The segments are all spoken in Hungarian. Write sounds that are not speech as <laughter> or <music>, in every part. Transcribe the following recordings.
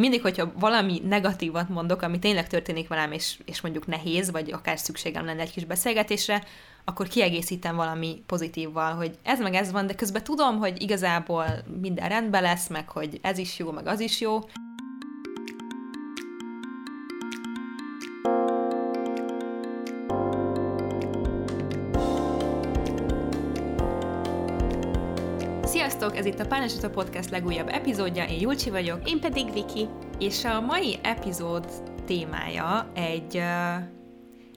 Mindig, hogyha valami negatívat mondok, ami tényleg történik velem, és, és mondjuk nehéz, vagy akár szükségem lenne egy kis beszélgetésre, akkor kiegészítem valami pozitívval, hogy ez meg ez van, de közben tudom, hogy igazából minden rendben lesz, meg hogy ez is jó, meg az is jó. Sziasztok, ez itt a Pálnesita Podcast legújabb epizódja, én Julcsi vagyok. Én pedig Viki. És a mai epizód témája egy,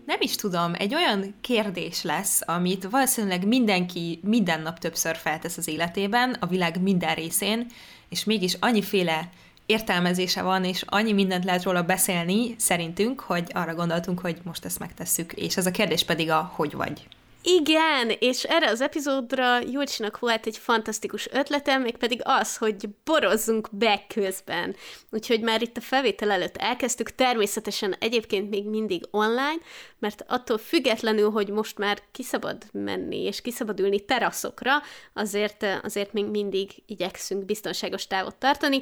nem is tudom, egy olyan kérdés lesz, amit valószínűleg mindenki minden nap többször feltesz az életében, a világ minden részén, és mégis annyiféle értelmezése van, és annyi mindent lehet róla beszélni, szerintünk, hogy arra gondoltunk, hogy most ezt megtesszük, és ez a kérdés pedig a hogy vagy. Igen, és erre az epizódra Júlcsinak volt egy fantasztikus ötletem, mégpedig az, hogy borozzunk be közben. Úgyhogy már itt a felvétel előtt elkezdtük, természetesen egyébként még mindig online, mert attól függetlenül, hogy most már kiszabad menni és kiszabad ülni teraszokra, azért, azért még mindig igyekszünk biztonságos távot tartani,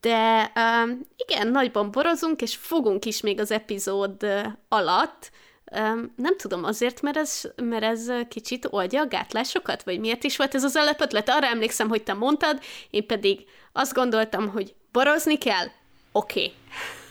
de uh, igen, nagyban borozunk, és fogunk is még az epizód alatt, Nem tudom, azért, mert ez, mert ez kicsit oldja a gátlásokat, vagy miért is volt ez az alapötlet? Arra emlékszem, hogy te mondtad, én pedig azt gondoltam, hogy borozni kell, oké. Okay.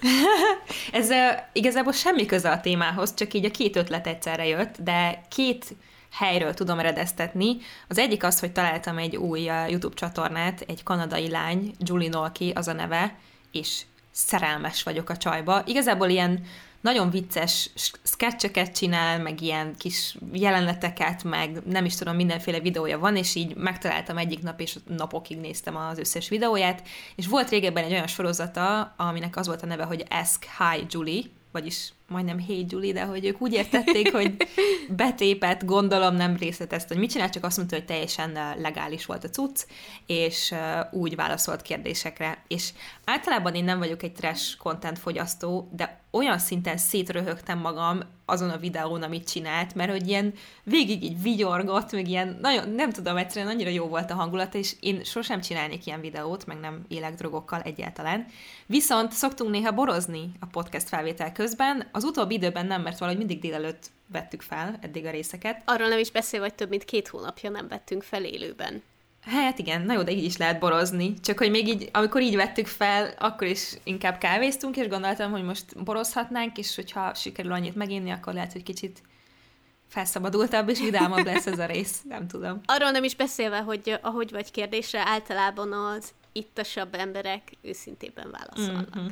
<laughs> ez uh, igazából semmi köze a témához, csak így a két ötlet egyszerre jött, de két helyről tudom eredeztetni. Az egyik az, hogy találtam egy új YouTube csatornát, egy kanadai lány, Julie Nolki az a neve, és szerelmes vagyok a csajba. Igazából ilyen nagyon vicces sketcheket csinál, meg ilyen kis jeleneteket, meg nem is tudom, mindenféle videója van, és így megtaláltam egyik nap, és napokig néztem az összes videóját, és volt régebben egy olyan sorozata, aminek az volt a neve, hogy Ask Hi Julie, vagyis majdnem Hey Julie, de hogy ők úgy értették, hogy <laughs> betépett, gondolom nem részletezte, hogy mit csinál, csak azt mondta, hogy teljesen legális volt a cucc, és úgy válaszolt kérdésekre. És általában én nem vagyok egy trash content fogyasztó, de olyan szinten szétröhögtem magam azon a videón, amit csinált, mert hogy ilyen végig így vigyorgott, meg ilyen nagyon, nem tudom, egyszerűen annyira jó volt a hangulat, és én sosem csinálnék ilyen videót, meg nem élek drogokkal egyáltalán. Viszont szoktunk néha borozni a podcast felvétel közben, az utóbbi időben nem, mert valahogy mindig délelőtt vettük fel eddig a részeket. Arról nem is beszél, hogy több mint két hónapja nem vettünk fel élőben. Hát igen, na jó, de így is lehet borozni. Csak hogy még így, amikor így vettük fel, akkor is inkább kávéztunk, és gondoltam, hogy most borozhatnánk, és hogyha sikerül annyit meginni, akkor lehet, hogy kicsit felszabadultabb és vidámabb lesz ez a rész, <laughs> nem tudom. Arról nem is beszélve, hogy ahogy vagy kérdésre általában az ittasabb emberek őszintében válaszolnak. Mm-hmm.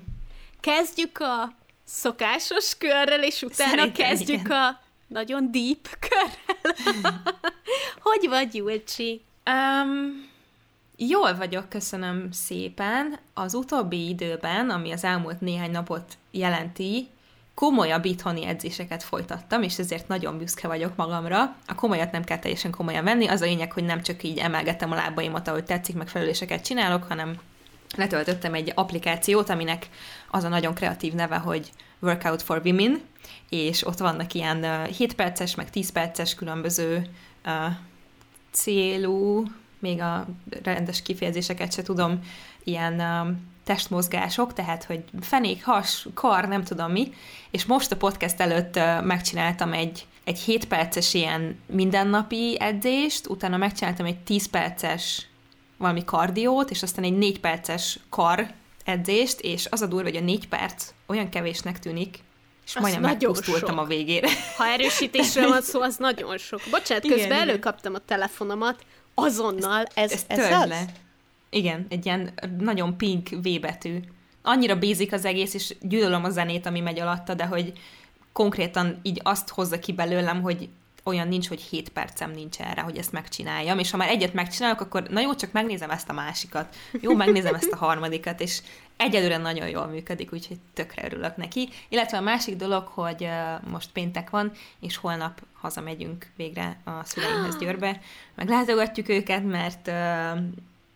Kezdjük a szokásos körrel, és utána Szerintem kezdjük igen. a nagyon deep <laughs> körrel. hogy vagy, Julcsi? Um, jól vagyok, köszönöm szépen. Az utóbbi időben, ami az elmúlt néhány napot jelenti, komolyabb itthoni edzéseket folytattam, és ezért nagyon büszke vagyok magamra. A komolyat nem kell teljesen komolyan venni, az a lényeg, hogy nem csak így emelgetem a lábaimat, ahogy tetszik, meg felüléseket csinálok, hanem letöltöttem egy applikációt, aminek az a nagyon kreatív neve, hogy Workout for Women, és ott vannak ilyen uh, 7 perces, meg 10 perces különböző uh, célú, még a rendes kifejezéseket se tudom, ilyen um, testmozgások, tehát, hogy fenék, has, kar, nem tudom mi, és most a podcast előtt uh, megcsináltam egy, egy 7 perces ilyen mindennapi edzést, utána megcsináltam egy 10 perces valami kardiót, és aztán egy 4 perces kar edzést, és az a durva, hogy a 4 perc olyan kevésnek tűnik, és az majdnem megpusztultam sok. a végére. Ha erősítésről van szó, az nagyon sok. Bocsánat, igen, közben igen. előkaptam a telefonomat, azonnal, ez, ez, ez az? Le. Igen, egy ilyen nagyon pink V betű. Annyira bízik az egész, és gyűlölöm a zenét, ami megy alatta, de hogy konkrétan így azt hozza ki belőlem, hogy olyan nincs, hogy 7 percem nincs erre, hogy ezt megcsináljam, és ha már egyet megcsinálok, akkor na jó, csak megnézem ezt a másikat, jó, megnézem ezt a harmadikat, és egyelőre nagyon jól működik, úgyhogy tökre örülök neki. Illetve a másik dolog, hogy uh, most péntek van, és holnap hazamegyünk végre a szüleimhez Győrbe, meglátogatjuk őket, mert uh,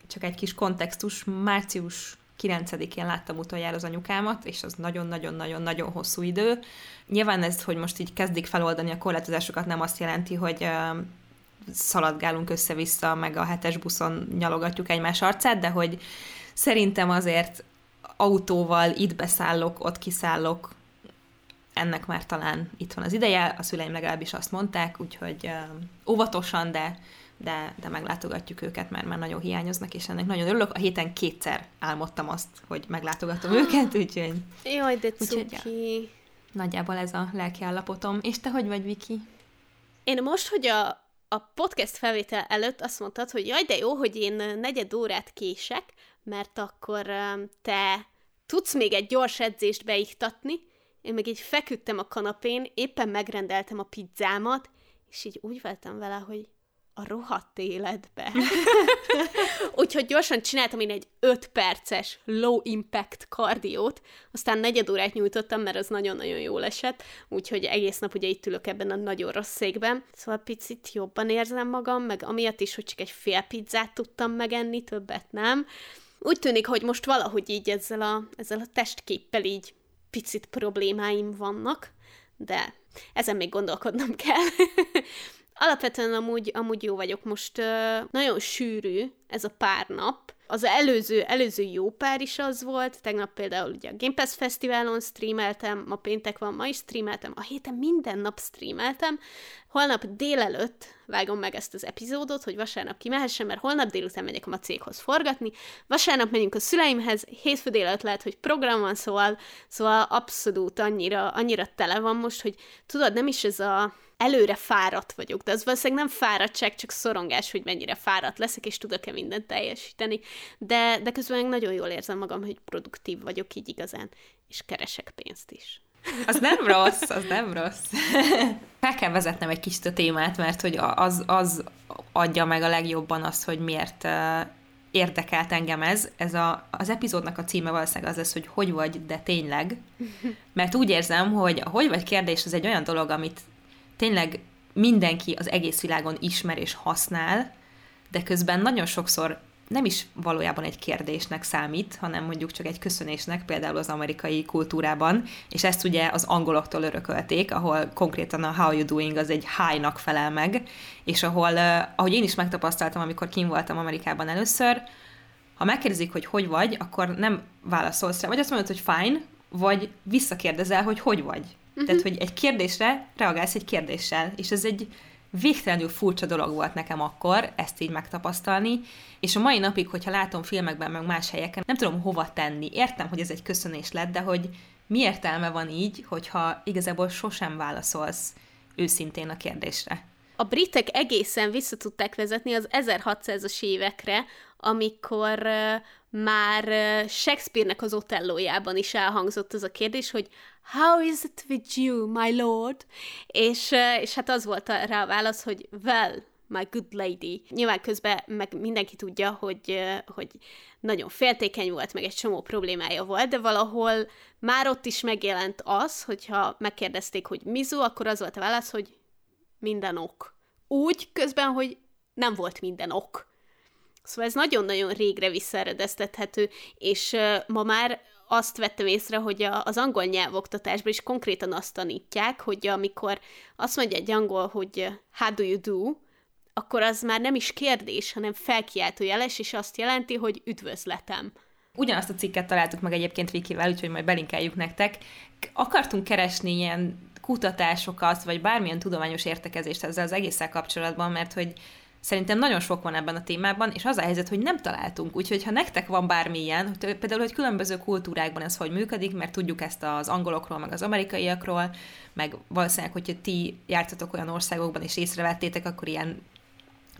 csak egy kis kontextus, március 9-én láttam utoljára az anyukámat, és az nagyon-nagyon-nagyon-nagyon hosszú idő. Nyilván ez, hogy most így kezdik feloldani a korlátozásokat, nem azt jelenti, hogy szaladgálunk össze-vissza, meg a hetes buszon nyalogatjuk egymás arcát, de hogy szerintem azért autóval itt beszállok, ott kiszállok, ennek már talán itt van az ideje, a szüleim legalábbis azt mondták, úgyhogy óvatosan, de, de, de meglátogatjuk őket, mert már nagyon hiányoznak, és ennek nagyon örülök. A héten kétszer álmodtam azt, hogy meglátogatom őket, úgyhogy... Jaj, de cuki. ja, nagyjából ez a lelkiállapotom. És te hogy vagy, Viki? Én most, hogy a, a podcast felvétel előtt azt mondtad, hogy jaj, de jó, hogy én negyed órát kések, mert akkor te tudsz még egy gyors edzést beiktatni, én meg így feküdtem a kanapén, éppen megrendeltem a pizzámat, és így úgy veltem vele, hogy a rohadt életbe. <laughs> Úgyhogy gyorsan csináltam én egy 5 perces low impact kardiót, aztán negyed órát nyújtottam, mert az nagyon-nagyon jól esett, úgyhogy egész nap ugye itt ülök ebben a nagyon rossz székben, szóval picit jobban érzem magam, meg amiatt is, hogy csak egy fél pizzát tudtam megenni, többet nem. Úgy tűnik, hogy most valahogy így ezzel a, ezzel a testképpel így picit problémáim vannak, de ezen még gondolkodnom kell. <laughs> Alapvetően amúgy, amúgy jó vagyok. Most nagyon sűrű ez a pár nap. Az előző, előző jó pár is az volt. Tegnap például ugye a Game Pass Fesztiválon streameltem, ma péntek van, ma is streameltem, a héten minden nap streameltem. Holnap délelőtt vágom meg ezt az epizódot, hogy vasárnap kimehessen, mert holnap délután megyek a céghoz forgatni. Vasárnap megyünk a szüleimhez, hétfő délelőtt lehet, hogy program van, szóval, szóval abszolút annyira, annyira tele van most, hogy tudod, nem is ez a előre fáradt vagyok, de az valószínűleg nem fáradtság, csak szorongás, hogy mennyire fáradt leszek, és tudok-e mindent teljesíteni, de, de közben meg nagyon jól érzem magam, hogy produktív vagyok így igazán, és keresek pénzt is. Az nem rossz, az nem rossz. Fel kell vezetnem egy kicsit a témát, mert hogy az, az adja meg a legjobban azt, hogy miért érdekelt engem ez. ez a, az epizódnak a címe valószínűleg az lesz, hogy hogy vagy, de tényleg. Mert úgy érzem, hogy a hogy vagy kérdés az egy olyan dolog, amit tényleg mindenki az egész világon ismer és használ, de közben nagyon sokszor nem is valójában egy kérdésnek számít, hanem mondjuk csak egy köszönésnek, például az amerikai kultúrában, és ezt ugye az angoloktól örökölték, ahol konkrétan a how you doing az egy hi-nak felel meg, és ahol, ahogy én is megtapasztaltam, amikor kim voltam Amerikában először, ha megkérdezik, hogy hogy vagy, akkor nem válaszolsz rá, vagy azt mondod, hogy fine, vagy visszakérdezel, hogy hogy vagy. Uh-huh. Tehát, hogy egy kérdésre reagálsz egy kérdéssel, és ez egy végtelenül furcsa dolog volt nekem akkor ezt így megtapasztalni, és a mai napig, hogyha látom filmekben, meg más helyeken, nem tudom hova tenni. Értem, hogy ez egy köszönés lett, de hogy mi értelme van így, hogyha igazából sosem válaszolsz őszintén a kérdésre. A britek egészen vissza tudták vezetni az 1600-as évekre, amikor már Shakespeare-nek az Otellójában is elhangzott az a kérdés, hogy How is it with you, my lord? És, és hát az volt rá a válasz, hogy Well, my good lady. Nyilván közben meg mindenki tudja, hogy, hogy nagyon féltékeny volt, meg egy csomó problémája volt, de valahol már ott is megjelent az, hogyha megkérdezték, hogy mizu, akkor az volt a válasz, hogy minden ok. Úgy közben, hogy nem volt minden ok. Szóval ez nagyon-nagyon régre visszaeredeztethető, és ma már azt vettem észre, hogy az angol nyelvoktatásban is konkrétan azt tanítják, hogy amikor azt mondja egy angol, hogy how do you do, akkor az már nem is kérdés, hanem felkiáltó jeles, és azt jelenti, hogy üdvözletem. Ugyanazt a cikket találtuk meg egyébként Vikivel, úgyhogy majd belinkeljük nektek. Akartunk keresni ilyen kutatásokat, vagy bármilyen tudományos értekezést ezzel az egésszel kapcsolatban, mert hogy Szerintem nagyon sok van ebben a témában, és az a helyzet, hogy nem találtunk. Úgyhogy ha nektek van bármilyen, például, hogy különböző kultúrákban ez hogy működik, mert tudjuk ezt az angolokról, meg az amerikaiakról, meg valószínűleg, hogyha ti jártatok olyan országokban, és észrevettétek, akkor ilyen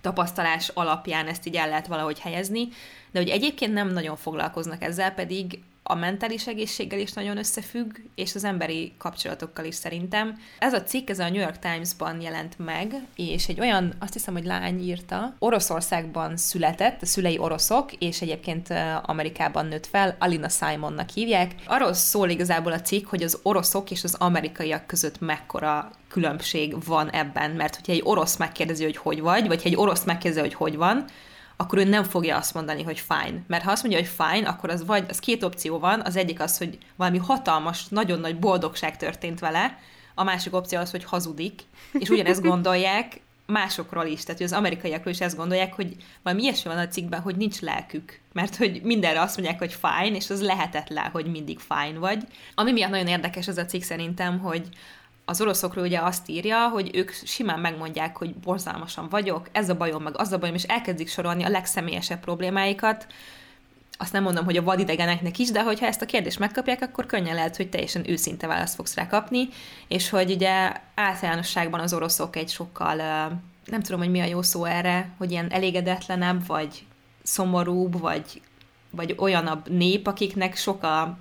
tapasztalás alapján ezt így el lehet valahogy helyezni, de hogy egyébként nem nagyon foglalkoznak ezzel, pedig a mentális egészséggel is nagyon összefügg, és az emberi kapcsolatokkal is szerintem. Ez a cikk, ez a New York Times-ban jelent meg, és egy olyan, azt hiszem, hogy lány írta, Oroszországban született, a szülei oroszok, és egyébként Amerikában nőtt fel, Alina Simonnak hívják. Arról szól igazából a cikk, hogy az oroszok és az amerikaiak között mekkora különbség van ebben, mert hogyha egy orosz megkérdezi, hogy hogy vagy, vagy egy orosz megkérdezi, hogy hogy van, akkor ő nem fogja azt mondani, hogy fine. Mert ha azt mondja, hogy fine, akkor az vagy, az két opció van, az egyik az, hogy valami hatalmas, nagyon nagy boldogság történt vele, a másik opció az, hogy hazudik, és ugyanezt <laughs> gondolják másokról is, tehát hogy az amerikaiakról is ezt gondolják, hogy valami ilyesmi van a cikkben, hogy nincs lelkük, mert hogy mindenre azt mondják, hogy fine, és az lehetetlen, hogy mindig fine vagy. Ami miatt nagyon érdekes az a cikk szerintem, hogy az oroszokról ugye azt írja, hogy ők simán megmondják, hogy borzalmasan vagyok, ez a bajom, meg az a bajom, és elkezdik sorolni a legszemélyesebb problémáikat, azt nem mondom, hogy a vadidegeneknek is, de hogyha ezt a kérdést megkapják, akkor könnyen lehet, hogy teljesen őszinte választ fogsz rá kapni, és hogy ugye általánosságban az oroszok egy sokkal, nem tudom, hogy mi a jó szó erre, hogy ilyen elégedetlenebb, vagy szomorúbb, vagy, vagy olyanabb nép, akiknek sok a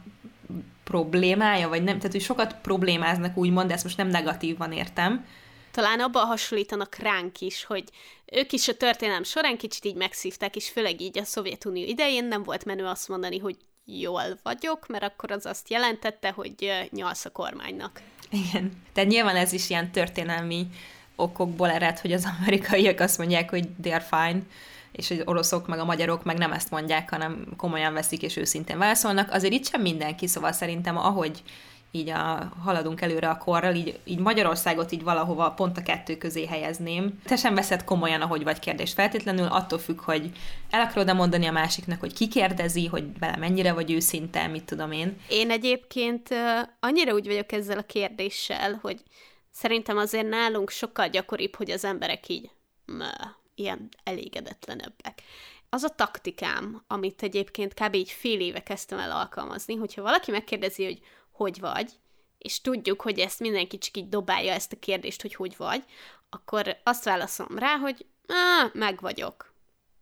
problémája, vagy nem, tehát hogy sokat problémáznak úgymond, de ezt most nem negatívan értem, talán abban hasonlítanak ránk is, hogy ők is a történelem során kicsit így megszívták, és főleg így a Szovjetunió idején nem volt menő azt mondani, hogy jól vagyok, mert akkor az azt jelentette, hogy nyalsz a kormánynak. Igen. Tehát nyilván ez is ilyen történelmi okokból ered, hogy az amerikaiak azt mondják, hogy they are fine, és az oroszok meg a magyarok meg nem ezt mondják, hanem komolyan veszik és őszintén válaszolnak. Azért itt sem mindenki, szóval szerintem ahogy így a, haladunk előre a korral, így, így Magyarországot így valahova pont a kettő közé helyezném. Te sem veszed komolyan, ahogy vagy kérdés feltétlenül, attól függ, hogy el akarod mondani a másiknak, hogy ki kérdezi, hogy bele mennyire vagy őszinte, mit tudom én. Én egyébként annyira úgy vagyok ezzel a kérdéssel, hogy szerintem azért nálunk sokkal gyakoribb, hogy az emberek így ilyen elégedetlenebbek. Az a taktikám, amit egyébként kb. így fél éve kezdtem el alkalmazni, hogyha valaki megkérdezi, hogy hogy vagy, és tudjuk, hogy ezt mindenki csak így dobálja ezt a kérdést, hogy hogy vagy, akkor azt válaszolom rá, hogy ah, meg vagyok.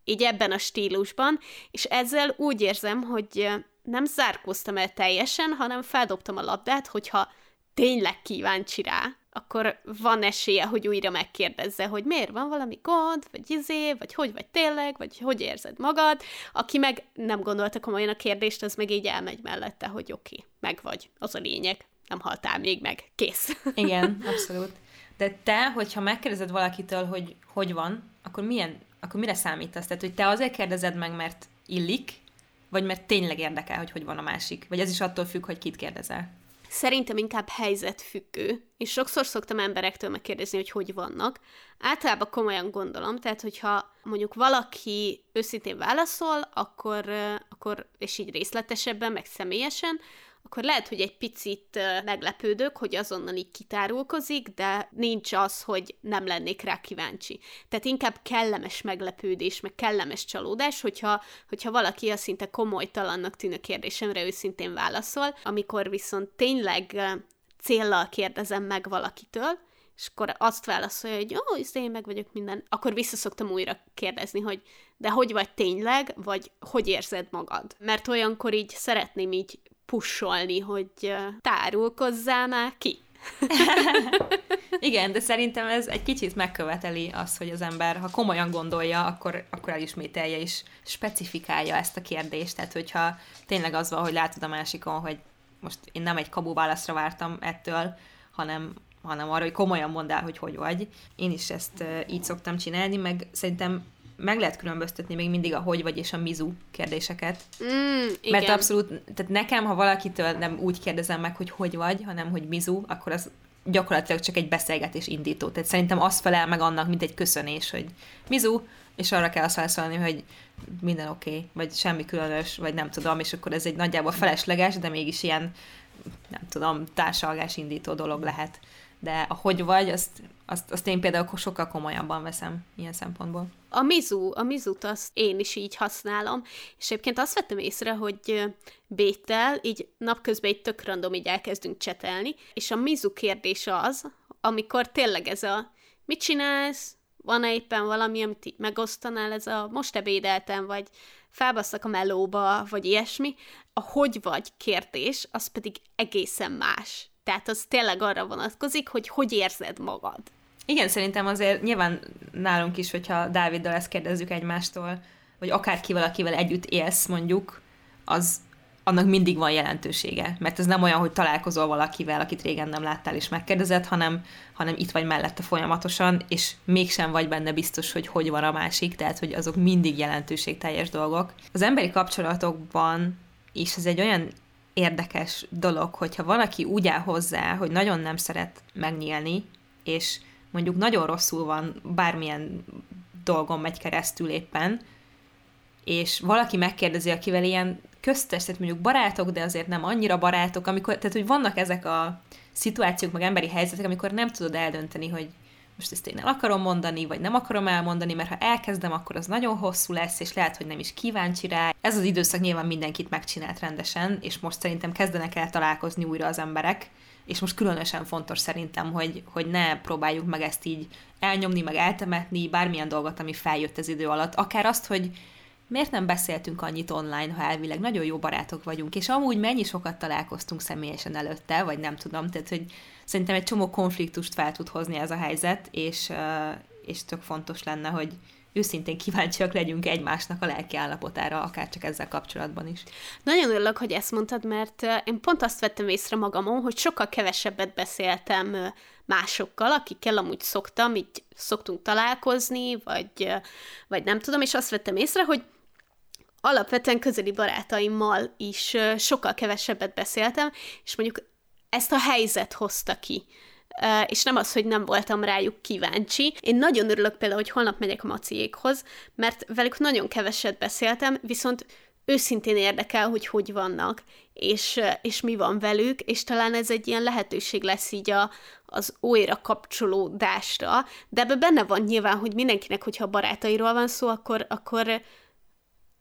Így ebben a stílusban, és ezzel úgy érzem, hogy nem zárkóztam el teljesen, hanem feldobtam a labdát, hogyha tényleg kíváncsi rá, akkor van esélye, hogy újra megkérdezze, hogy miért van valami gond, vagy izé, vagy hogy vagy tényleg, vagy hogy érzed magad. Aki meg nem gondolta komolyan a kérdést, az meg így elmegy mellette, hogy oké, okay, meg vagy, az a lényeg, nem haltál még meg, kész. <laughs> Igen, <laughs> abszolút. De te, hogyha megkérdezed valakitől, hogy hogy van, akkor milyen, akkor mire számítasz? Tehát, hogy te azért kérdezed meg, mert illik, vagy mert tényleg érdekel, hogy hogy van a másik? Vagy ez is attól függ, hogy kit kérdezel? Szerintem inkább helyzetfüggő, és sokszor szoktam emberektől megkérdezni, hogy hogy vannak. Általában komolyan gondolom, tehát hogyha mondjuk valaki őszintén válaszol, akkor, akkor és így részletesebben, meg személyesen, akkor lehet, hogy egy picit meglepődök, hogy azonnal így kitárulkozik, de nincs az, hogy nem lennék rá kíváncsi. Tehát inkább kellemes meglepődés, meg kellemes csalódás, hogyha, hogyha valaki a szinte komolytalannak tűnő kérdésemre őszintén válaszol, amikor viszont tényleg céllal kérdezem meg valakitől, és akkor azt válaszolja, hogy ó, oh, én meg vagyok minden, akkor visszaszoktam újra kérdezni, hogy de hogy vagy tényleg, vagy hogy érzed magad? Mert olyankor így szeretném így pusolni, hogy tárulkozzál már ki. <laughs> Igen, de szerintem ez egy kicsit megköveteli azt, hogy az ember, ha komolyan gondolja, akkor, akkor elismételje és specifikálja ezt a kérdést. Tehát, hogyha tényleg az van, hogy látod a másikon, hogy most én nem egy kabu válaszra vártam ettől, hanem, hanem arra, hogy komolyan mondd hogy hogy vagy. Én is ezt így szoktam csinálni, meg szerintem meg lehet különböztetni még mindig a hogy vagy és a mizu kérdéseket. Mm, igen. Mert abszolút, tehát nekem, ha valakitől nem úgy kérdezem meg, hogy hogy vagy, hanem hogy mizu, akkor az gyakorlatilag csak egy beszélgetés indító. Tehát szerintem az felel meg annak, mint egy köszönés, hogy mizu, és arra kell azt válaszolni, hogy minden oké, okay, vagy semmi különös, vagy nem tudom, és akkor ez egy nagyjából felesleges, de mégis ilyen, nem tudom, társalgás indító dolog lehet. De a hogy vagy, azt azt, azt én például sokkal komolyabban veszem ilyen szempontból. A Mizu, a Mizut azt én is így használom, és egyébként azt vettem észre, hogy Béttel így napközben egy tök random így elkezdünk csetelni, és a Mizu kérdés az, amikor tényleg ez a mit csinálsz, van -e éppen valami, amit így megosztanál, ez a most ebédeltem, vagy felbasszak a melóba, vagy ilyesmi, a hogy vagy kérdés, az pedig egészen más. Tehát az tényleg arra vonatkozik, hogy hogy érzed magad. Igen, szerintem azért nyilván nálunk is, hogyha Dáviddal ezt kérdezzük egymástól, vagy akárkivel, akivel együtt élsz mondjuk, az annak mindig van jelentősége. Mert ez nem olyan, hogy találkozol valakivel, akit régen nem láttál és megkérdezed, hanem, hanem itt vagy mellette folyamatosan, és mégsem vagy benne biztos, hogy hogy van a másik, tehát hogy azok mindig jelentőségteljes dolgok. Az emberi kapcsolatokban is ez egy olyan érdekes dolog, hogyha valaki úgy áll hozzá, hogy nagyon nem szeret megnyílni, és mondjuk nagyon rosszul van, bármilyen dolgon megy keresztül éppen, és valaki megkérdezi, akivel ilyen köztes, tehát mondjuk barátok, de azért nem annyira barátok, amikor, tehát hogy vannak ezek a szituációk, meg emberi helyzetek, amikor nem tudod eldönteni, hogy most ezt én el akarom mondani, vagy nem akarom elmondani, mert ha elkezdem, akkor az nagyon hosszú lesz, és lehet, hogy nem is kíváncsi rá. Ez az időszak nyilván mindenkit megcsinált rendesen, és most szerintem kezdenek el találkozni újra az emberek, és most különösen fontos szerintem, hogy, hogy ne próbáljuk meg ezt így elnyomni, meg eltemetni, bármilyen dolgot, ami feljött az idő alatt. Akár azt, hogy miért nem beszéltünk annyit online, ha elvileg nagyon jó barátok vagyunk, és amúgy mennyi sokat találkoztunk személyesen előtte, vagy nem tudom, tehát hogy szerintem egy csomó konfliktust fel tud hozni ez a helyzet, és, és tök fontos lenne, hogy őszintén kíváncsiak legyünk egymásnak a lelki állapotára, akár csak ezzel kapcsolatban is. Nagyon örülök, hogy ezt mondtad, mert én pont azt vettem észre magamon, hogy sokkal kevesebbet beszéltem másokkal, akikkel amúgy szoktam, így szoktunk találkozni, vagy, vagy nem tudom, és azt vettem észre, hogy alapvetően közeli barátaimmal is sokkal kevesebbet beszéltem, és mondjuk ezt a helyzet hozta ki. És nem az, hogy nem voltam rájuk kíváncsi. Én nagyon örülök például, hogy holnap megyek a maciékhoz, mert velük nagyon keveset beszéltem, viszont őszintén érdekel, hogy hogy vannak, és, és mi van velük, és talán ez egy ilyen lehetőség lesz így a, az újra kapcsolódásra, de ebben benne van nyilván, hogy mindenkinek, hogyha barátairól van szó, akkor, akkor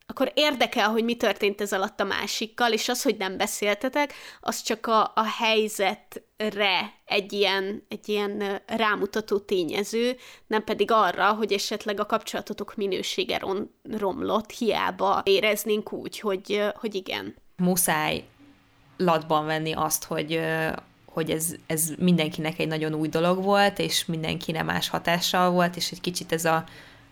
akkor érdekel, hogy mi történt ez alatt a másikkal, és az, hogy nem beszéltetek, az csak a, a helyzetre egy ilyen, egy ilyen rámutató tényező, nem pedig arra, hogy esetleg a kapcsolatotok minősége rom, romlott, hiába éreznénk úgy, hogy, hogy igen. Muszáj latban venni azt, hogy, hogy ez, ez mindenkinek egy nagyon új dolog volt, és mindenki más hatással volt, és egy kicsit ez a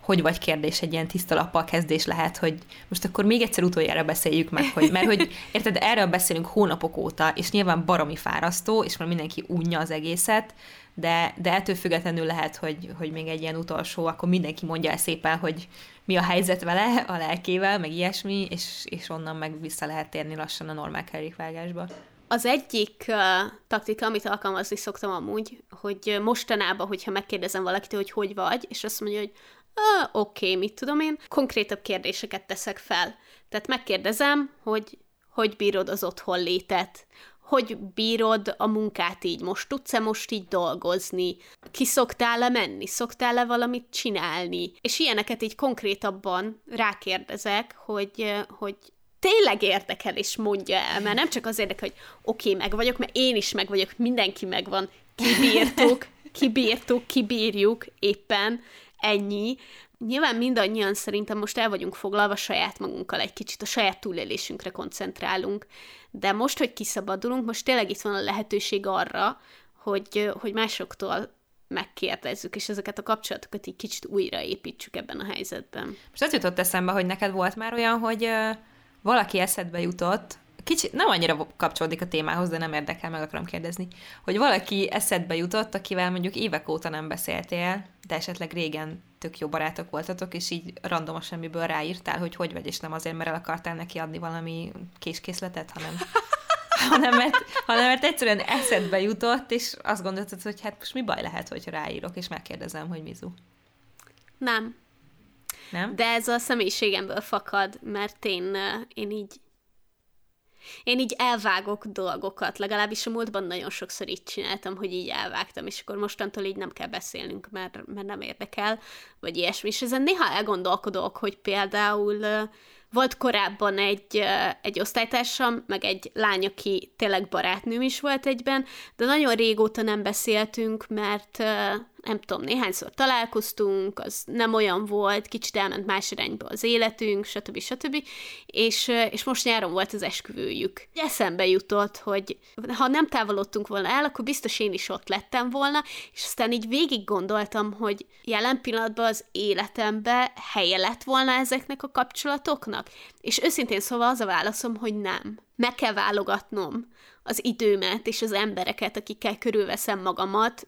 hogy vagy kérdés egy ilyen tiszta lappal kezdés lehet, hogy most akkor még egyszer utoljára beszéljük meg, hogy, mert hogy <laughs> érted, erről beszélünk hónapok óta, és nyilván baromi fárasztó, és már mindenki unja az egészet, de, de ettől függetlenül lehet, hogy, hogy még egy ilyen utolsó, akkor mindenki mondja el szépen, hogy mi a helyzet vele, a lelkével, meg ilyesmi, és, és onnan meg vissza lehet térni lassan a normál kerékvágásba. Az egyik uh, taktika, amit alkalmazni szoktam amúgy, hogy mostanában, hogyha megkérdezem valakitől, hogy hogy vagy, és azt mondja, hogy ah, oké, okay, mit tudom én, konkrétabb kérdéseket teszek fel. Tehát megkérdezem, hogy hogy bírod az otthon létet, hogy bírod a munkát így, most? Tudsz-e most így dolgozni, ki szoktál-e menni, szoktál-e valamit csinálni, és ilyeneket így konkrétabban rákérdezek, hogy, hogy tényleg érdekel, és mondja el, mert nem csak az érdekel, hogy oké, okay, meg vagyok, mert én is meg vagyok, mindenki megvan, kibírtuk, kibírtuk, kibírjuk éppen, ennyi. Nyilván mindannyian szerintem most el vagyunk foglalva saját magunkkal egy kicsit, a saját túlélésünkre koncentrálunk, de most, hogy kiszabadulunk, most tényleg itt van a lehetőség arra, hogy, hogy másoktól megkérdezzük, és ezeket a kapcsolatokat így kicsit újraépítsük ebben a helyzetben. Most az jutott eszembe, hogy neked volt már olyan, hogy valaki eszedbe jutott, kicsit nem annyira kapcsolódik a témához, de nem érdekel, meg akarom kérdezni, hogy valaki eszedbe jutott, akivel mondjuk évek óta nem beszéltél, de esetleg régen tök jó barátok voltatok, és így randomos semmiből ráírtál, hogy hogy vagy, és nem azért, mert el akartál neki adni valami késkészletet, hanem, <laughs> hanem, mert, hanem mert egyszerűen eszedbe jutott, és azt gondoltad, hogy hát most mi baj lehet, hogy ráírok, és megkérdezem, hogy mizu. Nem. Nem? De ez a személyiségemből fakad, mert én, én így én így elvágok dolgokat, legalábbis a múltban nagyon sokszor így csináltam, hogy így elvágtam, és akkor mostantól így nem kell beszélnünk, mert, mert nem érdekel, vagy ilyesmi. És ezen néha elgondolkodok, hogy például volt korábban egy, egy osztálytársam, meg egy lány, aki tényleg barátnőm is volt egyben, de nagyon régóta nem beszéltünk, mert nem tudom, néhányszor találkoztunk, az nem olyan volt, kicsit elment más irányba az életünk, stb. stb. És, és most nyáron volt az esküvőjük. Eszembe jutott, hogy ha nem távolodtunk volna el, akkor biztos én is ott lettem volna, és aztán így végig gondoltam, hogy jelen pillanatban az életembe helye lett volna ezeknek a kapcsolatoknak. És őszintén szóval az a válaszom, hogy nem. Meg kell válogatnom az időmet és az embereket, akikkel körülveszem magamat,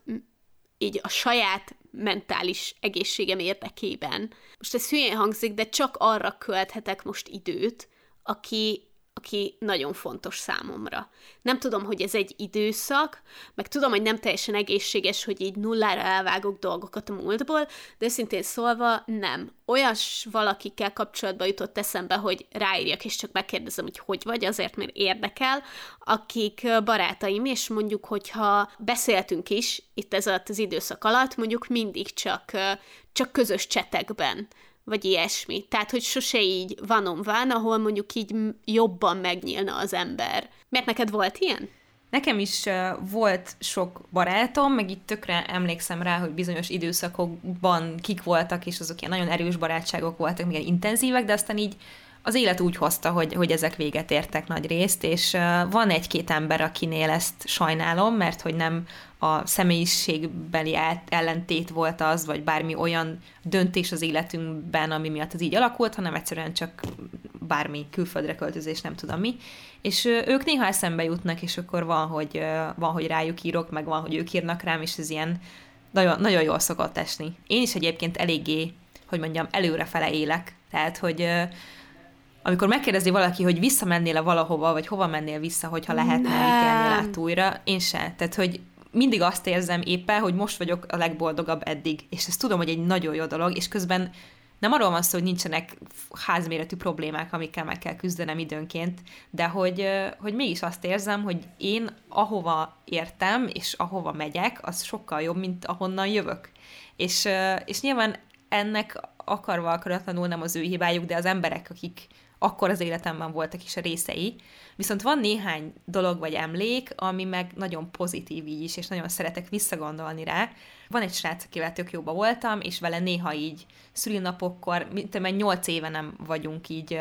így a saját mentális egészségem érdekében. Most ez hülyén hangzik, de csak arra költhetek most időt, aki, aki nagyon fontos számomra. Nem tudom, hogy ez egy időszak, meg tudom, hogy nem teljesen egészséges, hogy így nullára elvágok dolgokat a múltból, de szintén szólva nem. Olyas valakikkel kapcsolatban jutott eszembe, hogy ráírjak, és csak megkérdezem, hogy hogy vagy, azért, mert érdekel, akik barátaim, és mondjuk, hogyha beszéltünk is itt ez alatt az időszak alatt, mondjuk mindig csak, csak közös csetekben vagy ilyesmi. Tehát, hogy sose így vanon van, ahol mondjuk így jobban megnyílna az ember. Mert neked volt ilyen? Nekem is volt sok barátom, meg itt tökre emlékszem rá, hogy bizonyos időszakokban kik voltak, és azok ilyen nagyon erős barátságok voltak, még intenzívek, de aztán így az élet úgy hozta, hogy, hogy ezek véget értek nagy részt, és van egy-két ember, akinél ezt sajnálom, mert hogy nem a személyiségbeli ellentét volt az, vagy bármi olyan döntés az életünkben, ami miatt az így alakult, hanem egyszerűen csak bármi külföldre költözés, nem tudom mi. És ők néha eszembe jutnak, és akkor van, hogy, van, hogy rájuk írok, meg van, hogy ők írnak rám, és ez ilyen nagyon, nagyon jól szokott esni. Én is egyébként eléggé, hogy mondjam, előrefele élek. Tehát, hogy amikor megkérdezi valaki, hogy visszamennél-e valahova, vagy hova mennél vissza, hogyha lehetne, ítélnél át újra, én se. Tehát, hogy mindig azt érzem éppen, hogy most vagyok a legboldogabb eddig, és ezt tudom, hogy egy nagyon jó dolog, és közben nem arról van szó, hogy nincsenek házméretű problémák, amikkel meg kell küzdenem időnként, de hogy, hogy mégis azt érzem, hogy én ahova értem, és ahova megyek, az sokkal jobb, mint ahonnan jövök. És, és nyilván ennek akarva akaratlanul nem az ő hibájuk, de az emberek, akik akkor az életemben voltak is a részei. Viszont van néhány dolog vagy emlék, ami meg nagyon pozitív így is, és nagyon szeretek visszagondolni rá. Van egy srác, akivel tök jóba voltam, és vele néha így szülinapokkor, mint egy nyolc éve nem vagyunk így,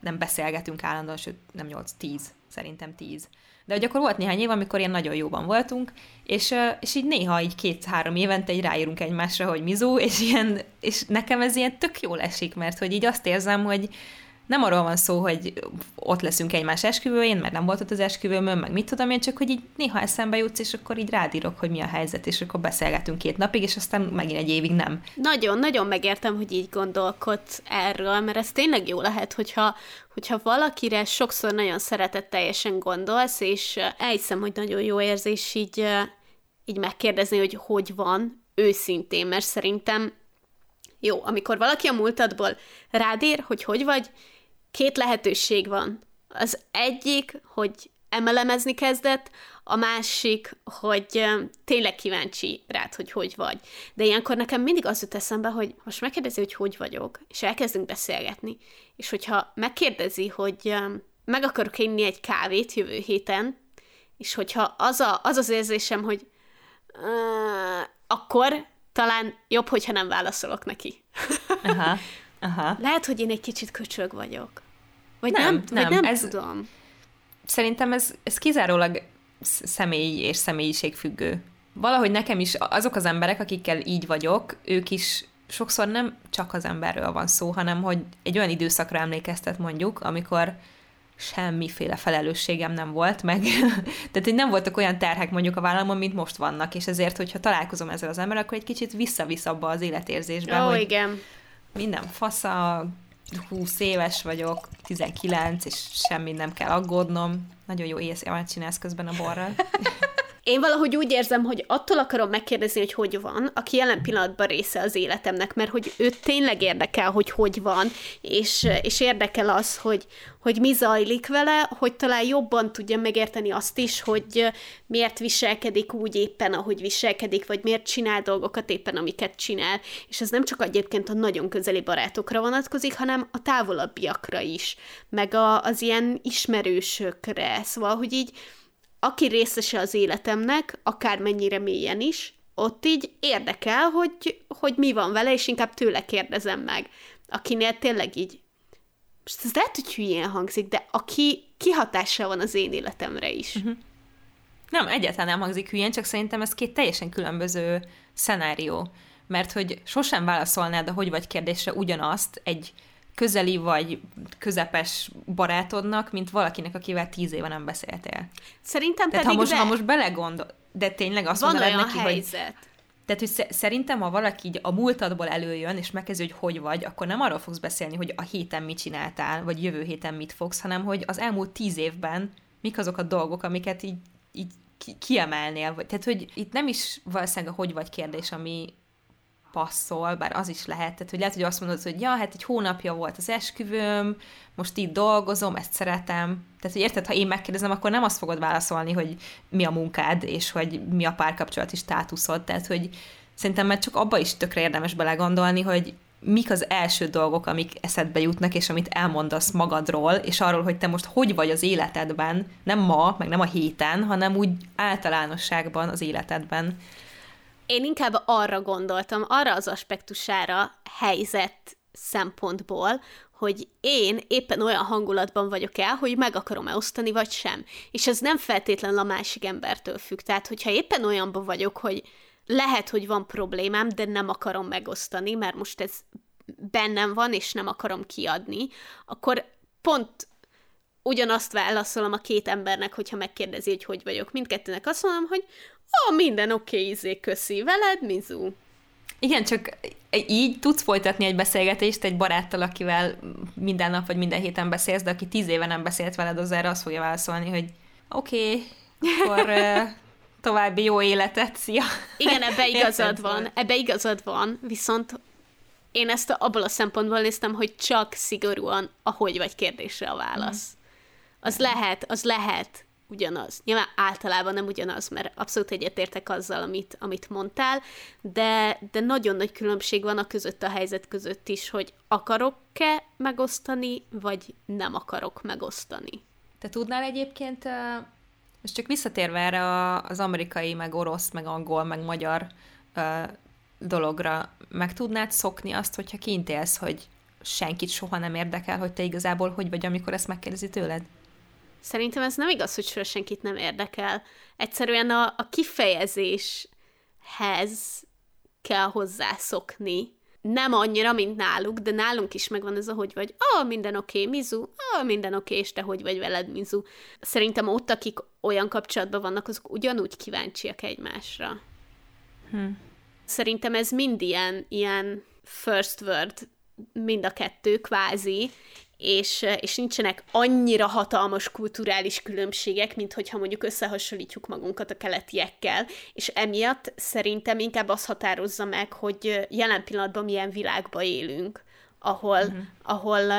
nem beszélgetünk állandóan, sőt nem nyolc, tíz, szerintem tíz. De hogy akkor volt néhány év, amikor ilyen nagyon jóban voltunk, és, és így néha így két-három évente így ráírunk egymásra, hogy mizó, és, ilyen, és nekem ez ilyen tök jól esik, mert hogy így azt érzem, hogy, nem arról van szó, hogy ott leszünk egymás esküvőjén, mert nem volt ott az esküvőmön, meg mit tudom én, csak hogy így néha eszembe jutsz, és akkor így rádírok, hogy mi a helyzet, és akkor beszélgetünk két napig, és aztán megint egy évig nem. Nagyon-nagyon megértem, hogy így gondolkodsz erről, mert ez tényleg jó lehet, hogyha, hogyha valakire sokszor nagyon szeretetteljesen gondolsz, és elhiszem, hogy nagyon jó érzés így, így megkérdezni, hogy hogy van, őszintén, mert szerintem jó, amikor valaki a múltadból rádír, hogy hogy vagy, két lehetőség van. Az egyik, hogy emelemezni kezdett, a másik, hogy tényleg kíváncsi rád, hogy hogy vagy. De ilyenkor nekem mindig az jut eszembe, hogy most megkérdezi, hogy hogy vagyok, és elkezdünk beszélgetni, és hogyha megkérdezi, hogy meg akarok inni egy kávét jövő héten, és hogyha az a, az, az érzésem, hogy uh, akkor talán jobb, hogyha nem válaszolok neki. Aha. <laughs> Aha. Lehet, hogy én egy kicsit köcsög vagyok. Vagy nem, nem, nem, vagy nem ez, tudom. Szerintem ez, ez kizárólag személy és személyiség függő. Valahogy nekem is azok az emberek, akikkel így vagyok, ők is sokszor nem csak az emberről van szó, hanem hogy egy olyan időszakra emlékeztet mondjuk, amikor semmiféle felelősségem nem volt, meg <laughs> tehát hogy nem voltak olyan terhek mondjuk a vállalomon, mint most vannak, és ezért, hogyha találkozom ezzel az emberrel, akkor egy kicsit visszavisz abba az életérzésbe, Ó, hogy igen. minden fasza, 20 éves vagyok, 19, és semmi nem kell aggódnom. Nagyon jó éjszakát csinálsz közben a borral. <laughs> Én valahogy úgy érzem, hogy attól akarom megkérdezni, hogy hogy van, aki jelen pillanatban része az életemnek, mert hogy őt tényleg érdekel, hogy hogy van, és, és érdekel az, hogy, hogy mi zajlik vele, hogy talán jobban tudja megérteni azt is, hogy miért viselkedik úgy éppen, ahogy viselkedik, vagy miért csinál dolgokat éppen, amiket csinál. És ez nem csak egyébként a nagyon közeli barátokra vonatkozik, hanem a távolabbiakra is, meg a, az ilyen ismerősökre. Szóval, hogy így aki részese az életemnek, akármennyire mélyen is, ott így érdekel, hogy, hogy mi van vele, és inkább tőle kérdezem meg. Akinél tényleg így, most ez lehet, hogy hülyén hangzik, de aki kihatással van az én életemre is. Uh-huh. Nem, egyáltalán nem hangzik hülyén, csak szerintem ez két teljesen különböző szenárió. Mert hogy sosem válaszolnád a hogy vagy kérdésre ugyanazt egy közeli vagy közepes barátodnak, mint valakinek, akivel tíz éve nem beszéltél. Szerintem Tehát pedig ha most, de... ha most belegondol, de tényleg azt Van mondanád neki, helyzet. hogy Tehát, hogy szerintem, ha valaki így a múltadból előjön, és megkezdő, hogy hogy vagy, akkor nem arról fogsz beszélni, hogy a héten mit csináltál, vagy jövő héten mit fogsz, hanem hogy az elmúlt tíz évben mik azok a dolgok, amiket így, így kiemelnél. Tehát, hogy itt nem is valószínűleg a hogy vagy kérdés, ami passzol, bár az is lehet, tehát hogy lehet, hogy azt mondod, hogy ja, hát egy hónapja volt az esküvőm, most itt dolgozom, ezt szeretem. Tehát, hogy érted, ha én megkérdezem, akkor nem azt fogod válaszolni, hogy mi a munkád, és hogy mi a párkapcsolati státuszod. Tehát, hogy szerintem már csak abba is tökre érdemes belegondolni, hogy mik az első dolgok, amik eszedbe jutnak, és amit elmondasz magadról, és arról, hogy te most hogy vagy az életedben, nem ma, meg nem a héten, hanem úgy általánosságban az életedben. Én inkább arra gondoltam, arra az aspektusára helyzet szempontból, hogy én éppen olyan hangulatban vagyok el, hogy meg akarom-e osztani, vagy sem. És ez nem feltétlenül a másik embertől függ. Tehát, hogyha éppen olyanban vagyok, hogy lehet, hogy van problémám, de nem akarom megosztani, mert most ez bennem van, és nem akarom kiadni, akkor pont ugyanazt válaszolom a két embernek, hogyha megkérdezi, hogy hogy vagyok. Mindkettőnek azt mondom, hogy ó, minden oké, okay, izé, köszi, veled, Mizu. Igen, csak így tudsz folytatni egy beszélgetést egy baráttal, akivel minden nap vagy minden héten beszélsz, de aki tíz éve nem beszélt veled, az erre azt fogja válaszolni, hogy oké, okay, akkor <laughs> további jó életet, szia! Igen, ebbe igazad van, ebbe igazad van, viszont én ezt abból a szempontból néztem, hogy csak szigorúan a hogy vagy kérdésre a válasz. Mm. Az lehet, az lehet ugyanaz. Nyilván általában nem ugyanaz, mert abszolút egyetértek azzal, amit, amit mondtál, de, de nagyon nagy különbség van a között a helyzet között is, hogy akarok-e megosztani, vagy nem akarok megosztani. Te tudnál egyébként, és csak visszatérve erre az amerikai, meg orosz, meg angol, meg magyar dologra, meg tudnád szokni azt, hogyha kint élsz, hogy senkit soha nem érdekel, hogy te igazából hogy vagy, amikor ezt megkérdezi tőled? Szerintem ez nem igaz, hogy soha senkit nem érdekel. Egyszerűen a, a kifejezéshez kell hozzászokni. Nem annyira, mint náluk, de nálunk is megvan ez a hogy vagy, ah, oh, minden oké, okay, Mizu, ah, oh, minden oké, okay, és te hogy vagy veled, Mizu. Szerintem ott, akik olyan kapcsolatban vannak, azok ugyanúgy kíváncsiak egymásra. Hm. Szerintem ez mind ilyen, ilyen first word, mind a kettő kvázi, és, és nincsenek annyira hatalmas kulturális különbségek, mint hogyha mondjuk összehasonlítjuk magunkat a keletiekkel, és emiatt szerintem inkább az határozza meg, hogy jelen pillanatban milyen világba élünk, ahol, uh-huh. ahol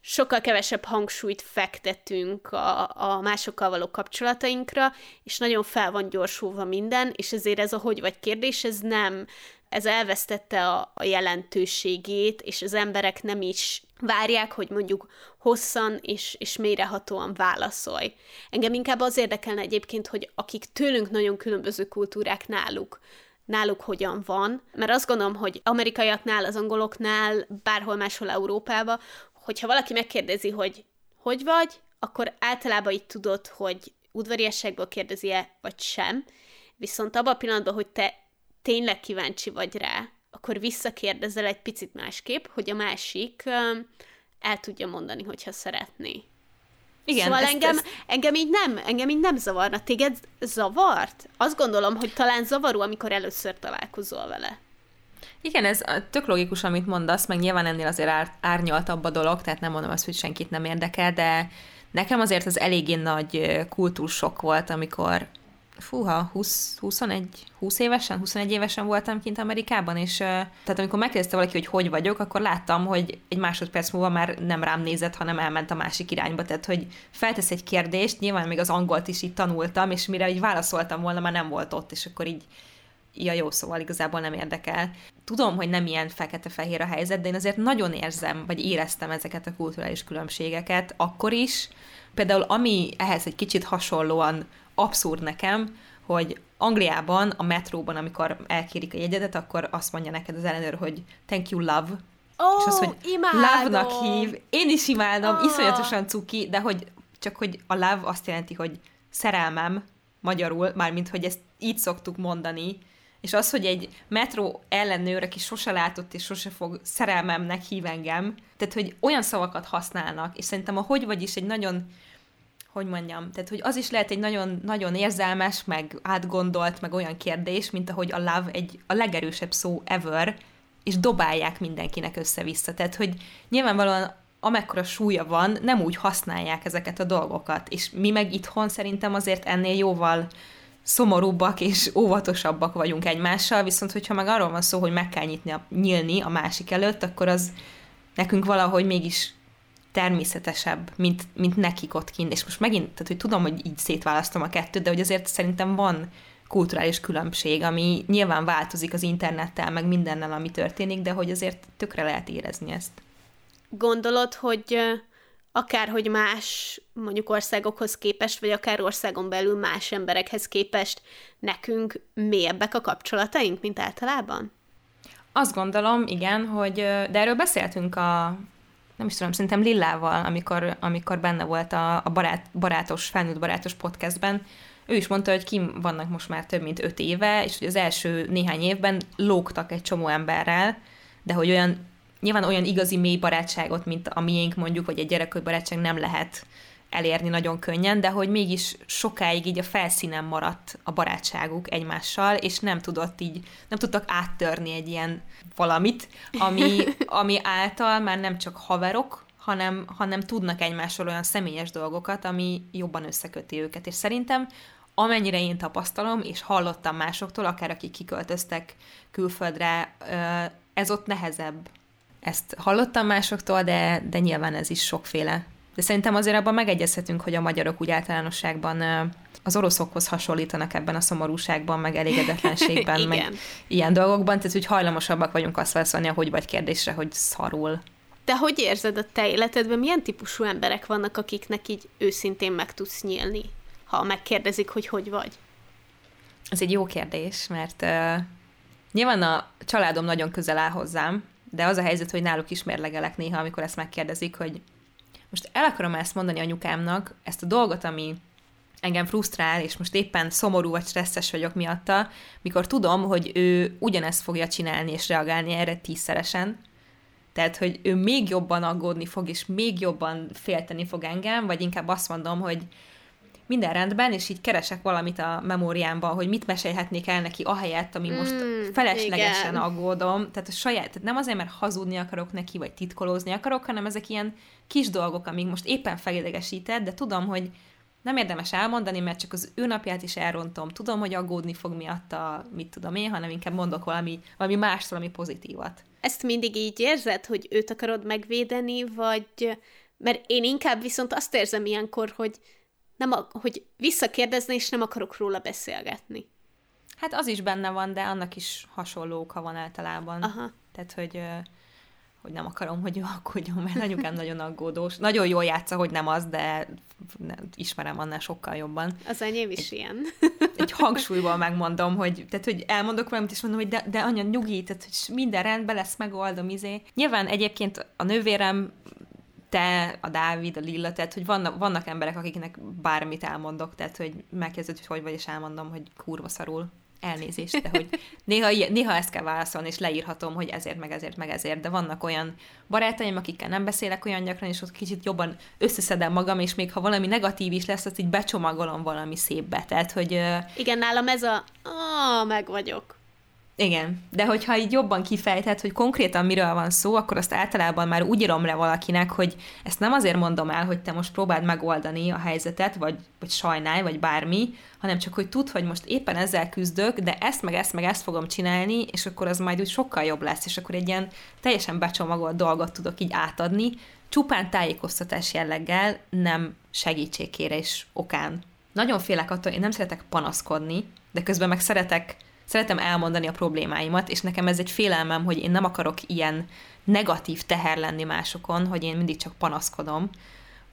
sokkal kevesebb hangsúlyt fektetünk a, a másokkal való kapcsolatainkra, és nagyon fel van gyorsulva minden, és ezért ez a hogy vagy kérdés, ez nem, ez elvesztette a, a jelentőségét, és az emberek nem is várják, hogy mondjuk hosszan és, és mélyrehatóan válaszolj. Engem inkább az érdekelne egyébként, hogy akik tőlünk nagyon különböző kultúrák náluk, náluk hogyan van, mert azt gondolom, hogy amerikaiaknál, az angoloknál, bárhol máshol Európában, hogyha valaki megkérdezi, hogy hogy vagy, akkor általában így tudod, hogy udvariasságból kérdezi-e, vagy sem. Viszont abban a pillanatban, hogy te tényleg kíváncsi vagy rá, akkor visszakérdezel egy picit másképp, hogy a másik el tudja mondani, hogyha szeretné. Igen, szóval ezt, engem, ezt... engem, így nem, engem így nem zavarna. Téged zavart? Azt gondolom, hogy talán zavaró, amikor először találkozol vele. Igen, ez tök logikus, amit mondasz, meg nyilván ennél azért ár, árnyaltabb a dolog, tehát nem mondom azt, hogy senkit nem érdekel, de nekem azért az eléggé nagy kultúrsok volt, amikor fúha, 20, 21, 20 évesen, 21 évesen voltam kint Amerikában, és tehát amikor megkérdezte valaki, hogy hogy vagyok, akkor láttam, hogy egy másodperc múlva már nem rám nézett, hanem elment a másik irányba, tehát hogy feltesz egy kérdést, nyilván még az angolt is így tanultam, és mire így válaszoltam volna, már nem volt ott, és akkor így ja jó, szóval igazából nem érdekel. Tudom, hogy nem ilyen fekete-fehér a helyzet, de én azért nagyon érzem, vagy éreztem ezeket a kulturális különbségeket akkor is. Például ami ehhez egy kicsit hasonlóan abszurd nekem, hogy Angliában, a metróban, amikor elkérik a jegyedet, akkor azt mondja neked az ellenőr, hogy thank you, love. Oh, és az, hogy love-nak hív. Én is imádom, oh. iszonyatosan cuki, de hogy csak hogy a love azt jelenti, hogy szerelmem, magyarul, mármint, hogy ezt így szoktuk mondani, és az, hogy egy metró ellenőr, aki sose látott és sose fog szerelmemnek hív engem, tehát, hogy olyan szavakat használnak, és szerintem a hogy vagy is egy nagyon hogy mondjam, tehát hogy az is lehet egy nagyon, nagyon érzelmes, meg átgondolt, meg olyan kérdés, mint ahogy a love egy a legerősebb szó ever, és dobálják mindenkinek össze-vissza. Tehát, hogy nyilvánvalóan amekkora súlya van, nem úgy használják ezeket a dolgokat. És mi meg itthon szerintem azért ennél jóval szomorúbbak és óvatosabbak vagyunk egymással, viszont hogyha meg arról van szó, hogy meg kell nyitni nyílni a másik előtt, akkor az nekünk valahogy mégis természetesebb, mint, mint nekik ott kint. És most megint, tehát hogy tudom, hogy így szétválasztom a kettőt, de hogy azért szerintem van kulturális különbség, ami nyilván változik az internettel, meg mindennel, ami történik, de hogy azért tökre lehet érezni ezt. Gondolod, hogy akárhogy más mondjuk országokhoz képest, vagy akár országon belül más emberekhez képest nekünk mélyebbek a kapcsolataink, mint általában? Azt gondolom, igen, hogy, de erről beszéltünk a, nem is tudom, szerintem Lillával, amikor, amikor benne volt a, a barát, barátos, felnőtt barátos podcastben, ő is mondta, hogy kim vannak most már több mint öt éve, és hogy az első néhány évben lógtak egy csomó emberrel, de hogy olyan, nyilván olyan igazi mély barátságot, mint a miénk mondjuk, vagy egy gyerekkori barátság nem lehet elérni nagyon könnyen, de hogy mégis sokáig így a felszínen maradt a barátságuk egymással, és nem tudott így, nem tudtak áttörni egy ilyen valamit, ami, <laughs> ami által már nem csak haverok, hanem, hanem tudnak egymásról olyan személyes dolgokat, ami jobban összeköti őket. És szerintem amennyire én tapasztalom, és hallottam másoktól, akár akik kiköltöztek külföldre, ez ott nehezebb. Ezt hallottam másoktól, de, de nyilván ez is sokféle. De szerintem azért abban megegyezhetünk, hogy a magyarok úgy általánosságban az oroszokhoz hasonlítanak ebben a szomorúságban, meg elégedetlenségben, <laughs> meg ilyen dolgokban, tehát hogy hajlamosabbak vagyunk azt válaszolni, hogy vagy kérdésre, hogy szarul. Te hogy érzed a te életedben? Milyen típusú emberek vannak, akiknek így őszintén meg tudsz nyílni? ha megkérdezik, hogy hogy vagy? Ez egy jó kérdés, mert uh, nyilván a családom nagyon közel áll hozzám, de az a helyzet, hogy náluk is mérlegelek néha, amikor ezt megkérdezik, hogy most el akarom ezt mondani anyukámnak, ezt a dolgot, ami engem frusztrál, és most éppen szomorú vagy stresszes vagyok miatta, mikor tudom, hogy ő ugyanezt fogja csinálni és reagálni erre tízszeresen, tehát, hogy ő még jobban aggódni fog, és még jobban félteni fog engem, vagy inkább azt mondom, hogy minden rendben, és így keresek valamit a memóriámban, hogy mit mesélhetnék el neki ahelyett, ami most mm, feleslegesen igen. aggódom. Tehát a saját, tehát nem azért, mert hazudni akarok neki, vagy titkolózni akarok, hanem ezek ilyen kis dolgok, amik most éppen felidegesített, de tudom, hogy nem érdemes elmondani, mert csak az ő napját is elrontom. Tudom, hogy aggódni fog miatta, mit tudom én, hanem inkább mondok valami, valami más, valami pozitívat. Ezt mindig így érzed, hogy őt akarod megvédeni, vagy... Mert én inkább viszont azt érzem ilyenkor, hogy nem a, hogy visszakérdezni, és nem akarok róla beszélgetni. Hát az is benne van, de annak is hasonló oka van általában. Aha. Tehát, hogy, hogy nem akarom, hogy ő aggódjon, mert anyukám <laughs> nagyon aggódós. Nagyon jól játsza, hogy nem az, de ismerem annál sokkal jobban. Az enyém is egy, ilyen. egy hangsúlyból megmondom, hogy, tehát, hogy elmondok valamit, és mondom, hogy de, de anya, nyugi, tehát, hogy minden rendben lesz, megoldom, izé. Nyilván egyébként a nővérem te, a Dávid, a Lilla, tehát hogy vannak, vannak emberek, akiknek bármit elmondok, tehát hogy megkezdőd, hogy hogy vagy, és elmondom, hogy kurva szarul. Elnézést, de hogy néha, néha ezt kell válaszolni, és leírhatom, hogy ezért, meg ezért, meg ezért, de vannak olyan barátaim, akikkel nem beszélek olyan gyakran, és ott kicsit jobban összeszedem magam, és még ha valami negatív is lesz, azt így becsomagolom valami szépbe, tehát hogy... Igen, nálam ez a... Ah, meg vagyok. Igen, de hogyha így jobban kifejtett, hogy konkrétan miről van szó, akkor azt általában már úgy írom le valakinek, hogy ezt nem azért mondom el, hogy te most próbáld megoldani a helyzetet, vagy, vagy sajnálj, vagy bármi, hanem csak, hogy tud, hogy most éppen ezzel küzdök, de ezt, meg ezt, meg ezt fogom csinálni, és akkor az majd úgy sokkal jobb lesz, és akkor egy ilyen teljesen becsomagolt dolgot tudok így átadni, csupán tájékoztatás jelleggel, nem segítségkérés okán. Nagyon félek attól, én nem szeretek panaszkodni, de közben meg szeretek szeretem elmondani a problémáimat, és nekem ez egy félelmem, hogy én nem akarok ilyen negatív teher lenni másokon, hogy én mindig csak panaszkodom.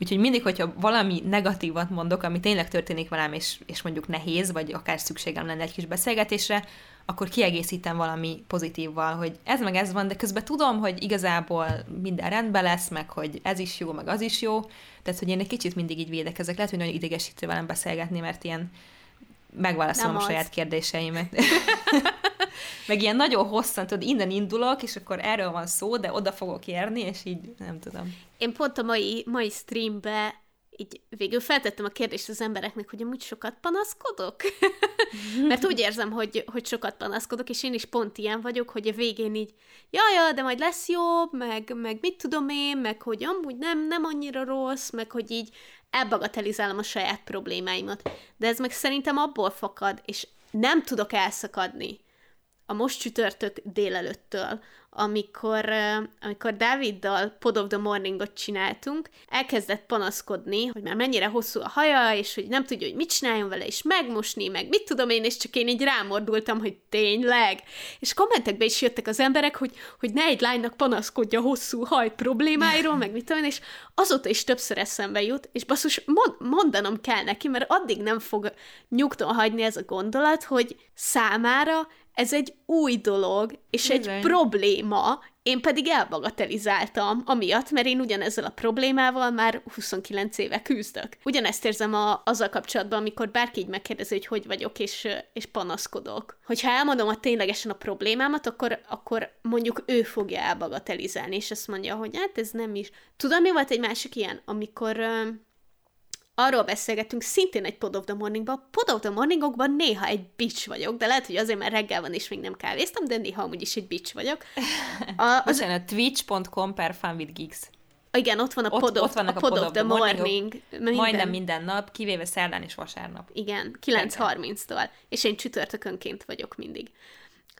Úgyhogy mindig, hogyha valami negatívat mondok, ami tényleg történik velem, és, és mondjuk nehéz, vagy akár szükségem lenne egy kis beszélgetésre, akkor kiegészítem valami pozitívval, hogy ez meg ez van, de közben tudom, hogy igazából minden rendben lesz, meg hogy ez is jó, meg az is jó. Tehát, hogy én egy kicsit mindig így védekezek. Lehet, hogy nagyon idegesítő velem beszélgetni, mert ilyen megválaszolom a saját kérdéseimet. <laughs> Meg ilyen nagyon hosszan, tudod, innen indulok, és akkor erről van szó, de oda fogok érni, és így nem tudom. Én pont a mai, mai streambe így végül feltettem a kérdést az embereknek, hogy amúgy sokat panaszkodok? <laughs> Mert úgy érzem, hogy, hogy sokat panaszkodok, és én is pont ilyen vagyok, hogy a végén így, jaj, de majd lesz jobb, meg, meg mit tudom én, meg hogy amúgy nem, nem annyira rossz, meg hogy így elbagatelizálom a saját problémáimat. De ez meg szerintem abból fakad, és nem tudok elszakadni a most csütörtök délelőttől, amikor, amikor Dáviddal Pod of the Morningot csináltunk, elkezdett panaszkodni, hogy már mennyire hosszú a haja, és hogy nem tudja, hogy mit csináljon vele, és megmosni, meg mit tudom én, és csak én így rámordultam, hogy tényleg. És kommentekbe is jöttek az emberek, hogy, hogy ne egy lánynak panaszkodja hosszú haj problémáiról, meg mit tudom én, és azóta is többször eszembe jut, és basszus, mond, mondanom kell neki, mert addig nem fog nyugton hagyni ez a gondolat, hogy számára ez egy új dolog, és Bizony. egy probléma, én pedig elbagatelizáltam, amiatt, mert én ugyanezzel a problémával már 29 éve küzdök. Ugyanezt érzem a, azzal kapcsolatban, amikor bárki így megkérdezi, hogy hogy vagyok, és, és panaszkodok. Hogyha elmondom a ténylegesen a problémámat, akkor, akkor mondjuk ő fogja elbagatelizálni, és azt mondja, hogy hát ez nem is. Tudom, mi volt egy másik ilyen, amikor arról beszélgetünk szintén egy Pod of the Morningban. Pod of the Morningokban néha egy bitch vagyok, de lehet, hogy azért, mert reggel van és még nem kávéztam, de néha amúgy is egy bitch vagyok. <laughs> A, az... a twitch.com per fun with geeks. Igen, ott van a Pod, ott, of, ott vannak a pod, pod of the, the Morning. morning minden. Majdnem minden nap, kivéve szerdán és vasárnap. Igen, 9.30-tól. És én csütörtökönként vagyok mindig.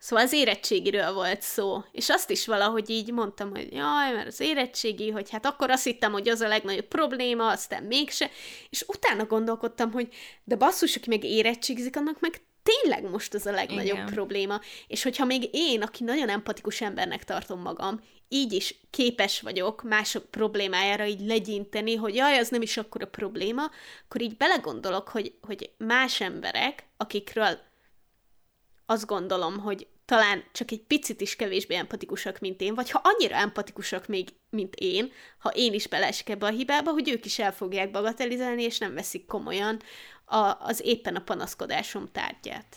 Szóval az érettségiről volt szó, és azt is valahogy így mondtam, hogy jaj, mert az érettségi, hogy hát akkor azt hittem, hogy az a legnagyobb probléma, aztán mégse, és utána gondolkodtam, hogy de basszus, aki meg érettségzik, annak meg tényleg most az a legnagyobb Igen. probléma. És hogyha még én, aki nagyon empatikus embernek tartom magam, így is képes vagyok mások problémájára így legyinteni, hogy jaj, az nem is akkor a probléma, akkor így belegondolok, hogy, hogy más emberek, akikről azt gondolom, hogy talán csak egy picit is kevésbé empatikusak, mint én, vagy ha annyira empatikusak még, mint én, ha én is beleesik ebbe a hibába, hogy ők is el fogják bagatelizálni, és nem veszik komolyan a, az éppen a panaszkodásom tárgyát.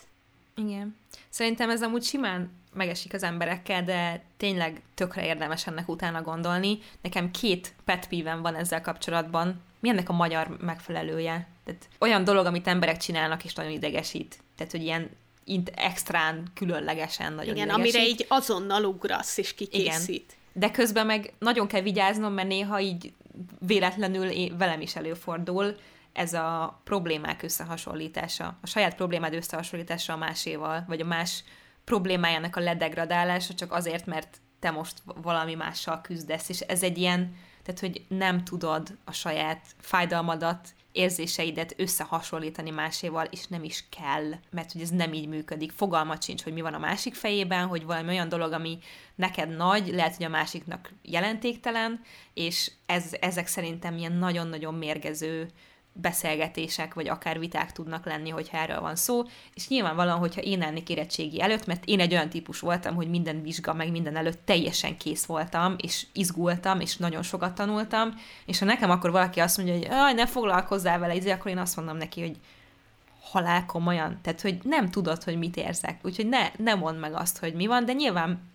Igen. Szerintem ez amúgy simán megesik az emberekkel, de tényleg tökre érdemes ennek utána gondolni. Nekem két pet van ezzel kapcsolatban. Mi ennek a magyar megfelelője? Tehát olyan dolog, amit emberek csinálnak, és nagyon idegesít. Tehát, hogy ilyen int extrán, különlegesen nagyon Igen, idegesít. amire így azonnal ugrasz és kikészít. Igen. De közben meg nagyon kell vigyáznom, mert néha így véletlenül én, velem is előfordul ez a problémák összehasonlítása, a saját problémád összehasonlítása a máséval, vagy a más problémájának a ledegradálása csak azért, mert te most valami mással küzdesz, és ez egy ilyen, tehát hogy nem tudod a saját fájdalmadat érzéseidet összehasonlítani máséval, és nem is kell, mert hogy ez nem így működik. Fogalmat sincs, hogy mi van a másik fejében, hogy valami olyan dolog, ami neked nagy, lehet, hogy a másiknak jelentéktelen, és ez, ezek szerintem ilyen nagyon-nagyon mérgező beszélgetések, vagy akár viták tudnak lenni, hogyha erről van szó, és nyilvánvalóan, hogyha én lennék érettségi előtt, mert én egy olyan típus voltam, hogy minden vizsga, meg minden előtt teljesen kész voltam, és izgultam, és nagyon sokat tanultam, és ha nekem akkor valaki azt mondja, hogy Aj, ne foglalkozzál vele, izé, akkor én azt mondom neki, hogy halál komolyan, tehát hogy nem tudod, hogy mit érzek, úgyhogy ne, ne mondd meg azt, hogy mi van, de nyilván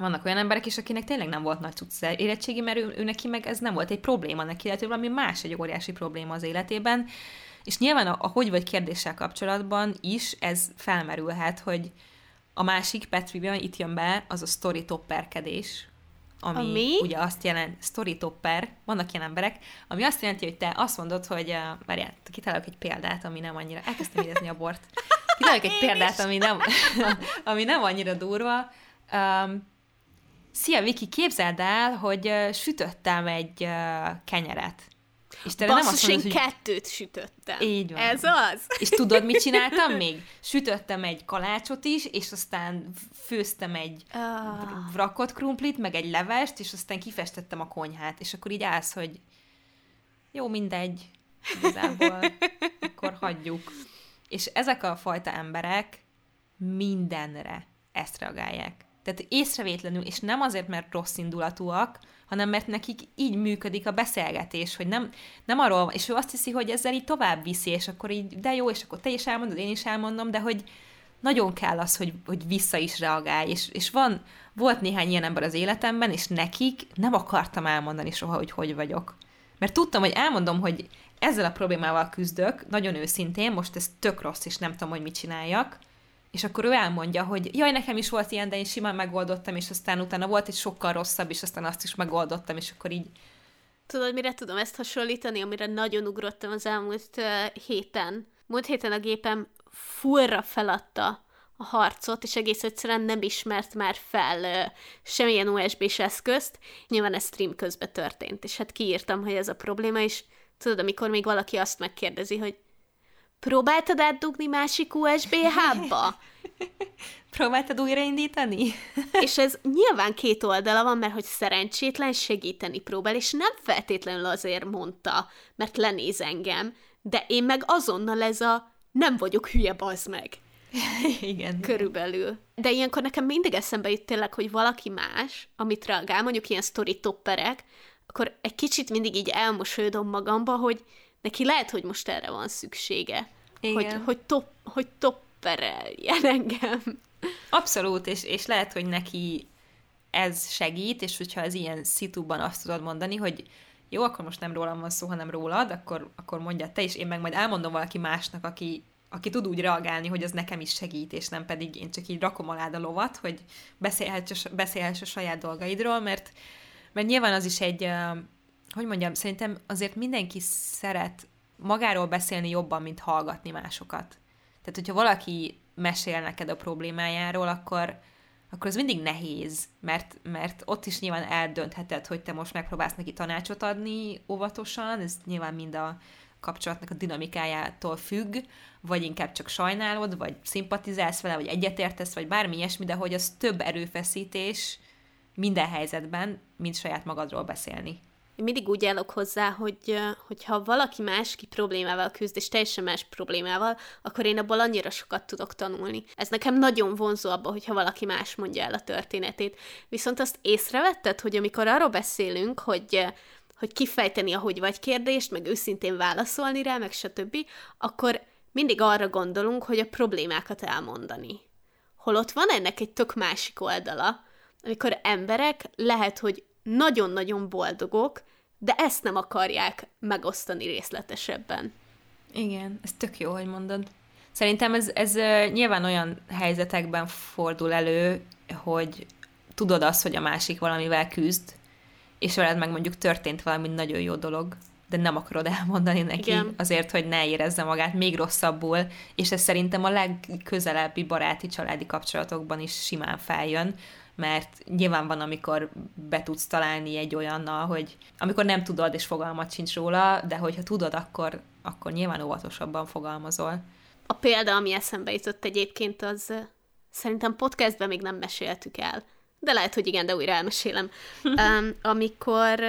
vannak olyan emberek is, akinek tényleg nem volt nagy cucc érettségi, mert ő, ő neki meg ez nem volt egy probléma, neki lehet, hogy valami más egy óriási probléma az életében, és nyilván a, a hogy vagy kérdéssel kapcsolatban is ez felmerülhet, hogy a másik Petrivian itt jön be, az a story topperkedés, ami, ami? ugye azt jelent, story topper, vannak ilyen emberek, ami azt jelenti, hogy te azt mondod, hogy, uh, várjál, kitálok egy példát, ami nem annyira, elkezdtem érezni a bort, <laughs> kitálok egy példát, ami nem, <laughs> ami nem annyira durva, um, Szia, Viki, képzeld el, hogy sütöttem egy kenyeret. És te Basszus, nem azt mondod, én hogy... kettőt sütöttem. Így van. Ez az. És tudod, mit csináltam <laughs> még? Sütöttem egy kalácsot is, és aztán főztem egy oh. rakott krumplit, meg egy levest, és aztán kifestettem a konyhát. És akkor így állsz, hogy jó, mindegy, igazából, <laughs> akkor hagyjuk. És ezek a fajta emberek mindenre ezt reagálják. Tehát észrevétlenül, és nem azért, mert rossz indulatúak, hanem mert nekik így működik a beszélgetés, hogy nem, nem arról, és ő azt hiszi, hogy ezzel így tovább viszi, és akkor így, de jó, és akkor te is elmondod, én is elmondom, de hogy nagyon kell az, hogy, hogy vissza is reagálj, és, és van, volt néhány ilyen ember az életemben, és nekik nem akartam elmondani soha, hogy hogy vagyok. mert tudtam, hogy elmondom, hogy ezzel a problémával küzdök, nagyon őszintén, most ez tök rossz, és nem tudom, hogy mit csináljak, és akkor ő elmondja, hogy jaj, nekem is volt ilyen, de én simán megoldottam, és aztán utána volt egy sokkal rosszabb, és aztán azt is megoldottam, és akkor így... Tudod, mire tudom ezt hasonlítani, amire nagyon ugrottam az elmúlt uh, héten? Múlt héten a gépem fullra feladta a harcot, és egész egyszerűen nem ismert már fel uh, semmilyen USB-s eszközt. Nyilván ez stream közben történt, és hát kiírtam, hogy ez a probléma, és tudod, amikor még valaki azt megkérdezi, hogy próbáltad átdugni másik USB hubba? <laughs> Próbáltad újraindítani? <laughs> és ez nyilván két oldala van, mert hogy szerencsétlen segíteni próbál, és nem feltétlenül azért mondta, mert lenéz engem, de én meg azonnal ez a nem vagyok hülye, bazd meg. <laughs> Igen. Körülbelül. De ilyenkor nekem mindig eszembe jut tényleg, hogy valaki más, amit reagál, mondjuk ilyen story topperek, akkor egy kicsit mindig így elmosolyodom magamba, hogy neki lehet, hogy most erre van szüksége. Igen. Hogy, hogy, top, hogy toppereljen engem. Abszolút, és, és lehet, hogy neki ez segít, és hogyha az ilyen szituban azt tudod mondani, hogy jó, akkor most nem rólam van szó, hanem rólad, akkor, akkor mondja te, és én meg majd elmondom valaki másnak, aki, aki tud úgy reagálni, hogy az nekem is segít, és nem pedig én csak így rakom alá a lovat, hogy beszélhess, beszélhess a saját dolgaidról, mert, mert nyilván az is egy, hogy mondjam, szerintem azért mindenki szeret magáról beszélni jobban, mint hallgatni másokat. Tehát, hogyha valaki mesél neked a problémájáról, akkor, akkor az mindig nehéz, mert, mert ott is nyilván eldöntheted, hogy te most megpróbálsz neki tanácsot adni óvatosan, ez nyilván mind a kapcsolatnak a dinamikájától függ, vagy inkább csak sajnálod, vagy szimpatizálsz vele, vagy egyetértesz, vagy bármi ilyesmi, de hogy az több erőfeszítés minden helyzetben, mint saját magadról beszélni én mindig úgy állok hozzá, hogy hogyha valaki más ki problémával küzd, és teljesen más problémával, akkor én abból annyira sokat tudok tanulni. Ez nekem nagyon vonzó abban, hogyha valaki más mondja el a történetét. Viszont azt észrevetted, hogy amikor arról beszélünk, hogy hogy kifejteni, ahogy vagy kérdést, meg őszintén válaszolni rá, meg stb., akkor mindig arra gondolunk, hogy a problémákat elmondani. Holott van ennek egy tök másik oldala, amikor emberek lehet, hogy nagyon-nagyon boldogok, de ezt nem akarják megosztani részletesebben. Igen, ez tök jó, hogy mondod. Szerintem ez, ez nyilván olyan helyzetekben fordul elő, hogy tudod azt, hogy a másik valamivel küzd, és veled meg mondjuk történt valami nagyon jó dolog, de nem akarod elmondani neki Igen. azért, hogy ne érezze magát még rosszabbul, és ez szerintem a legközelebbi baráti családi kapcsolatokban is simán feljön, mert nyilván van, amikor be tudsz találni egy olyannal, hogy amikor nem tudod, és fogalmat sincs róla, de hogyha tudod, akkor, akkor nyilván óvatosabban fogalmazol. A példa, ami eszembe jutott egyébként, az szerintem podcastben még nem meséltük el, de lehet, hogy igen, de újra elmesélem. <laughs> um, amikor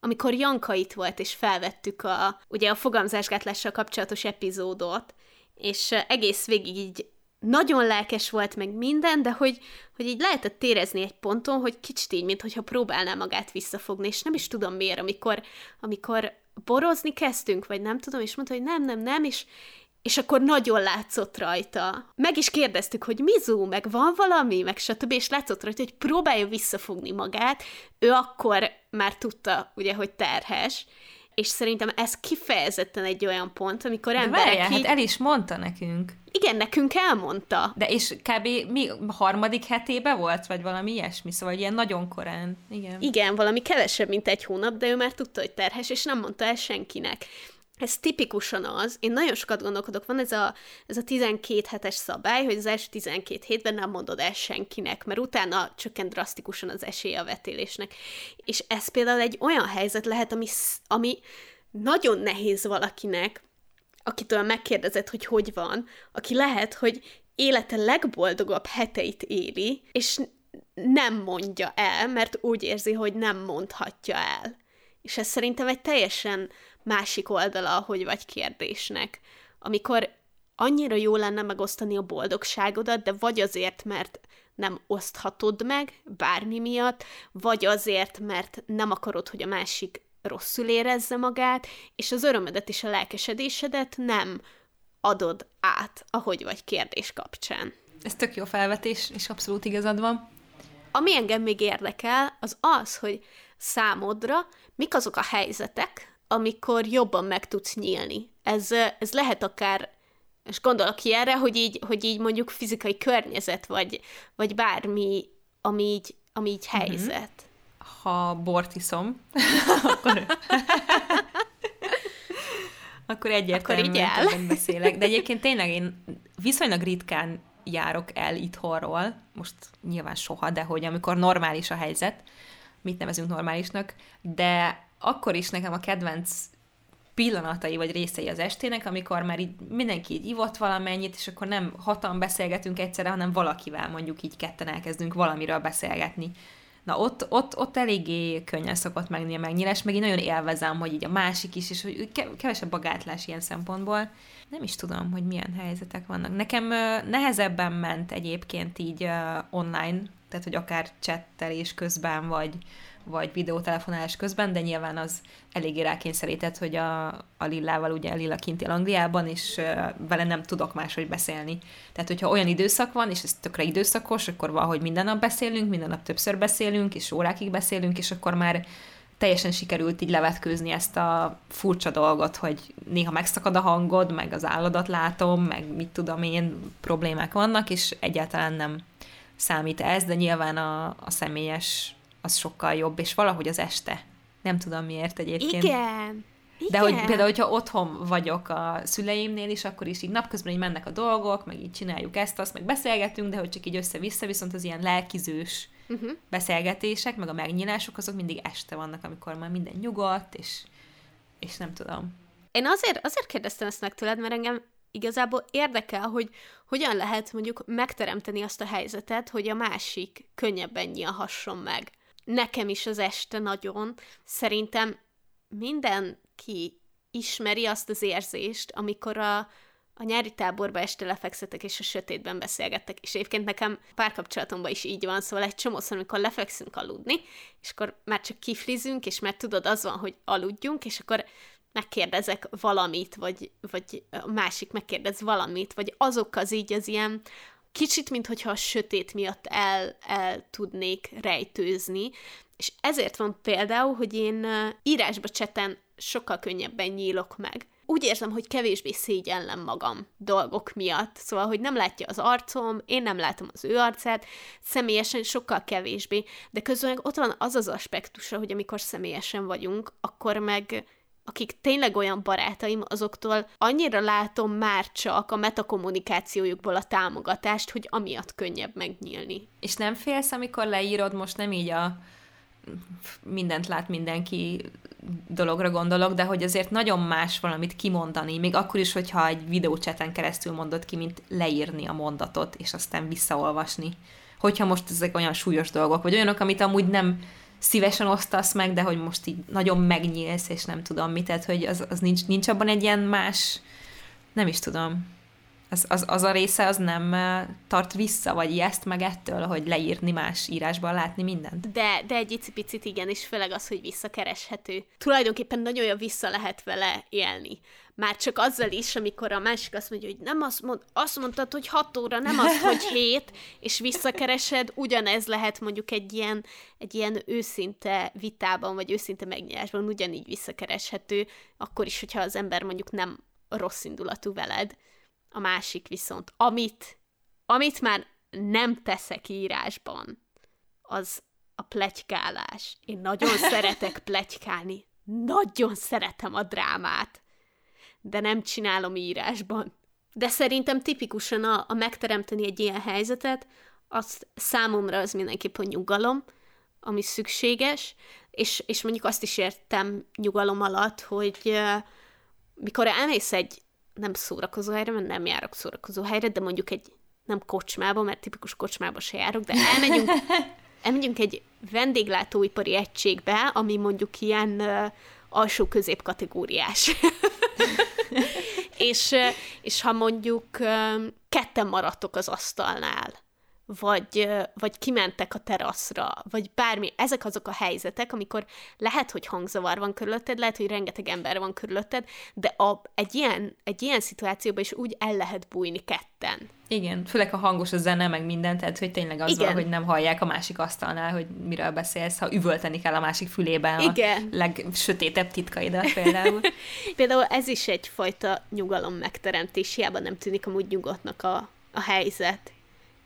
amikor Janka itt volt, és felvettük a, ugye a fogalmazásgátlással kapcsolatos epizódot, és egész végig így nagyon lelkes volt meg minden, de hogy, hogy így lehetett érezni egy ponton, hogy kicsit így, mintha próbálná magát visszafogni, és nem is tudom miért, amikor, amikor borozni kezdtünk, vagy nem tudom, és mondta, hogy nem, nem, nem, és, és akkor nagyon látszott rajta. Meg is kérdeztük, hogy Mizu, meg van valami, meg stb., és látszott rajta, hogy próbálja visszafogni magát. Ő akkor már tudta, ugye, hogy terhes, és szerintem ez kifejezetten egy olyan pont, amikor emberek várjál, így... hát el is mondta nekünk. Igen, nekünk elmondta. De és kb. mi harmadik hetébe volt, vagy valami ilyesmi, szóval ilyen nagyon korán. Igen. Igen, valami kevesebb, mint egy hónap, de ő már tudta, hogy terhes, és nem mondta el senkinek ez tipikusan az, én nagyon sokat gondolkodok, van ez a, ez a 12 hetes szabály, hogy az első 12 hétben nem mondod el senkinek, mert utána csökkent drasztikusan az esélye a vetélésnek. És ez például egy olyan helyzet lehet, ami, ami nagyon nehéz valakinek, akitől megkérdezed, hogy hogy van, aki lehet, hogy élete legboldogabb heteit éli, és nem mondja el, mert úgy érzi, hogy nem mondhatja el. És ez szerintem egy teljesen másik oldala, hogy vagy kérdésnek. Amikor annyira jó lenne megosztani a boldogságodat, de vagy azért, mert nem oszthatod meg bármi miatt, vagy azért, mert nem akarod, hogy a másik rosszul érezze magát, és az örömedet és a lelkesedésedet nem adod át, ahogy vagy kérdés kapcsán. Ez tök jó felvetés, és abszolút igazad van. Ami engem még érdekel, az az, hogy számodra mik azok a helyzetek, amikor jobban meg tudsz nyílni. Ez, ez lehet akár, és gondolok erre, hogy így, hogy így mondjuk fizikai környezet, vagy, vagy bármi, ami így, ami így mhm. helyzet. Ha bort iszom, <laughs> akkor, <laughs> akkor egyértelműen akkor így beszélek. De egyébként tényleg én viszonylag ritkán járok el itthonról, most nyilván soha, de hogy amikor normális a helyzet, mit nevezünk normálisnak, de akkor is nekem a kedvenc pillanatai vagy részei az estének, amikor már így mindenki így ivott valamennyit, és akkor nem hatan beszélgetünk egyszerre, hanem valakivel mondjuk így ketten elkezdünk valamiről beszélgetni. Na ott, ott, ott eléggé könnyen szokott menni a megnyílás, meg én nagyon élvezem, hogy így a másik is, és hogy kevesebb a gátlás ilyen szempontból. Nem is tudom, hogy milyen helyzetek vannak. Nekem nehezebben ment egyébként így online, tehát hogy akár csettelés közben, vagy, vagy videótelefonálás közben, de nyilván az eléggé rákényszerített, hogy a, a Lillával, ugye a Lilla kint él Angliában, és vele nem tudok máshogy beszélni. Tehát, hogyha olyan időszak van, és ez tökre időszakos, akkor valahogy minden nap beszélünk, minden nap többször beszélünk, és órákig beszélünk, és akkor már teljesen sikerült így levetkőzni ezt a furcsa dolgot, hogy néha megszakad a hangod, meg az álladat látom, meg mit tudom én, problémák vannak, és egyáltalán nem számít ez, de nyilván a, a személyes az sokkal jobb, és valahogy az este. Nem tudom miért egyébként. Igen. De hogy például, hogyha otthon vagyok a szüleimnél is, akkor is így napközben így mennek a dolgok, meg így csináljuk ezt, azt, meg beszélgetünk, de hogy csak így össze-vissza, viszont az ilyen lelkizős uh-huh. beszélgetések, meg a megnyilások, azok mindig este vannak, amikor már minden nyugodt, és, és nem tudom. Én azért, azért kérdeztem ezt meg tőled, mert engem igazából érdekel, hogy hogyan lehet mondjuk megteremteni azt a helyzetet, hogy a másik könnyebben nyílhasson meg nekem is az este nagyon. Szerintem mindenki ismeri azt az érzést, amikor a, a nyári táborba este lefekszetek, és a sötétben beszélgettek. És egyébként nekem párkapcsolatomban is így van, szóval egy csomószor, amikor lefekszünk aludni, és akkor már csak kiflizünk, és már tudod, az van, hogy aludjunk, és akkor megkérdezek valamit, vagy, vagy a másik megkérdez valamit, vagy azok az így az ilyen kicsit, mintha a sötét miatt el, el tudnék rejtőzni, és ezért van például, hogy én írásba cseten sokkal könnyebben nyílok meg. Úgy érzem, hogy kevésbé szégyellem magam dolgok miatt. Szóval, hogy nem látja az arcom, én nem látom az ő arcát, személyesen sokkal kevésbé, de közben ott van az az aspektusa, hogy amikor személyesen vagyunk, akkor meg akik tényleg olyan barátaim, azoktól annyira látom már csak a metakommunikációjukból a támogatást, hogy amiatt könnyebb megnyílni. És nem félsz, amikor leírod, most nem így a mindent lát mindenki dologra gondolok, de hogy azért nagyon más valamit kimondani, még akkor is, hogyha egy videócseten keresztül mondod ki, mint leírni a mondatot, és aztán visszaolvasni. Hogyha most ezek olyan súlyos dolgok, vagy olyanok, amit amúgy nem szívesen osztasz meg, de hogy most így nagyon megnyílsz, és nem tudom mit, tehát hogy az, az nincs, nincs abban egy ilyen más, nem is tudom, az, az, az a része az nem tart vissza, vagy ijeszt meg ettől, hogy leírni más írásban, látni mindent? De, de egy picit igen, és főleg az, hogy visszakereshető. Tulajdonképpen nagyon jól vissza lehet vele élni. Már csak azzal is, amikor a másik azt mondja, hogy nem azt, mond, azt mondtad, hogy hat óra, nem azt, hogy <laughs> hét, és visszakeresed, ugyanez lehet mondjuk egy ilyen, egy ilyen őszinte vitában, vagy őszinte megnyilásban ugyanígy visszakereshető, akkor is, hogyha az ember mondjuk nem rossz indulatú veled. A másik viszont, amit, amit már nem teszek írásban, az a plegykálás. Én nagyon <laughs> szeretek plegykálni. Nagyon szeretem a drámát de nem csinálom írásban. De szerintem tipikusan a, a megteremteni egy ilyen helyzetet, az számomra az mindenképpen nyugalom, ami szükséges, és, és mondjuk azt is értem nyugalom alatt, hogy uh, mikor elmész egy nem szórakozó helyre, mert nem járok szórakozó helyre, de mondjuk egy nem kocsmába, mert tipikus kocsmába se járok, de elmegyünk, <laughs> elmegyünk egy vendéglátóipari egységbe, ami mondjuk ilyen uh, alsó középkategóriás. <laughs> <laughs> és, és ha mondjuk ketten maradtok az asztalnál, vagy, vagy kimentek a teraszra, vagy bármi. Ezek azok a helyzetek, amikor lehet, hogy hangzavar van körülötted, lehet, hogy rengeteg ember van körülötted, de a, egy, ilyen, egy ilyen szituációban is úgy el lehet bújni ketten. Igen, főleg a hangos a zene, meg minden, tehát hogy tényleg az Igen. van, hogy nem hallják a másik asztalnál, hogy miről beszélsz, ha üvölteni kell a másik fülében Igen. a legsötétebb titkaidat például. <laughs> például ez is egyfajta nyugalom megteremtés, hiába nem tűnik amúgy nyugodtnak a, a helyzet.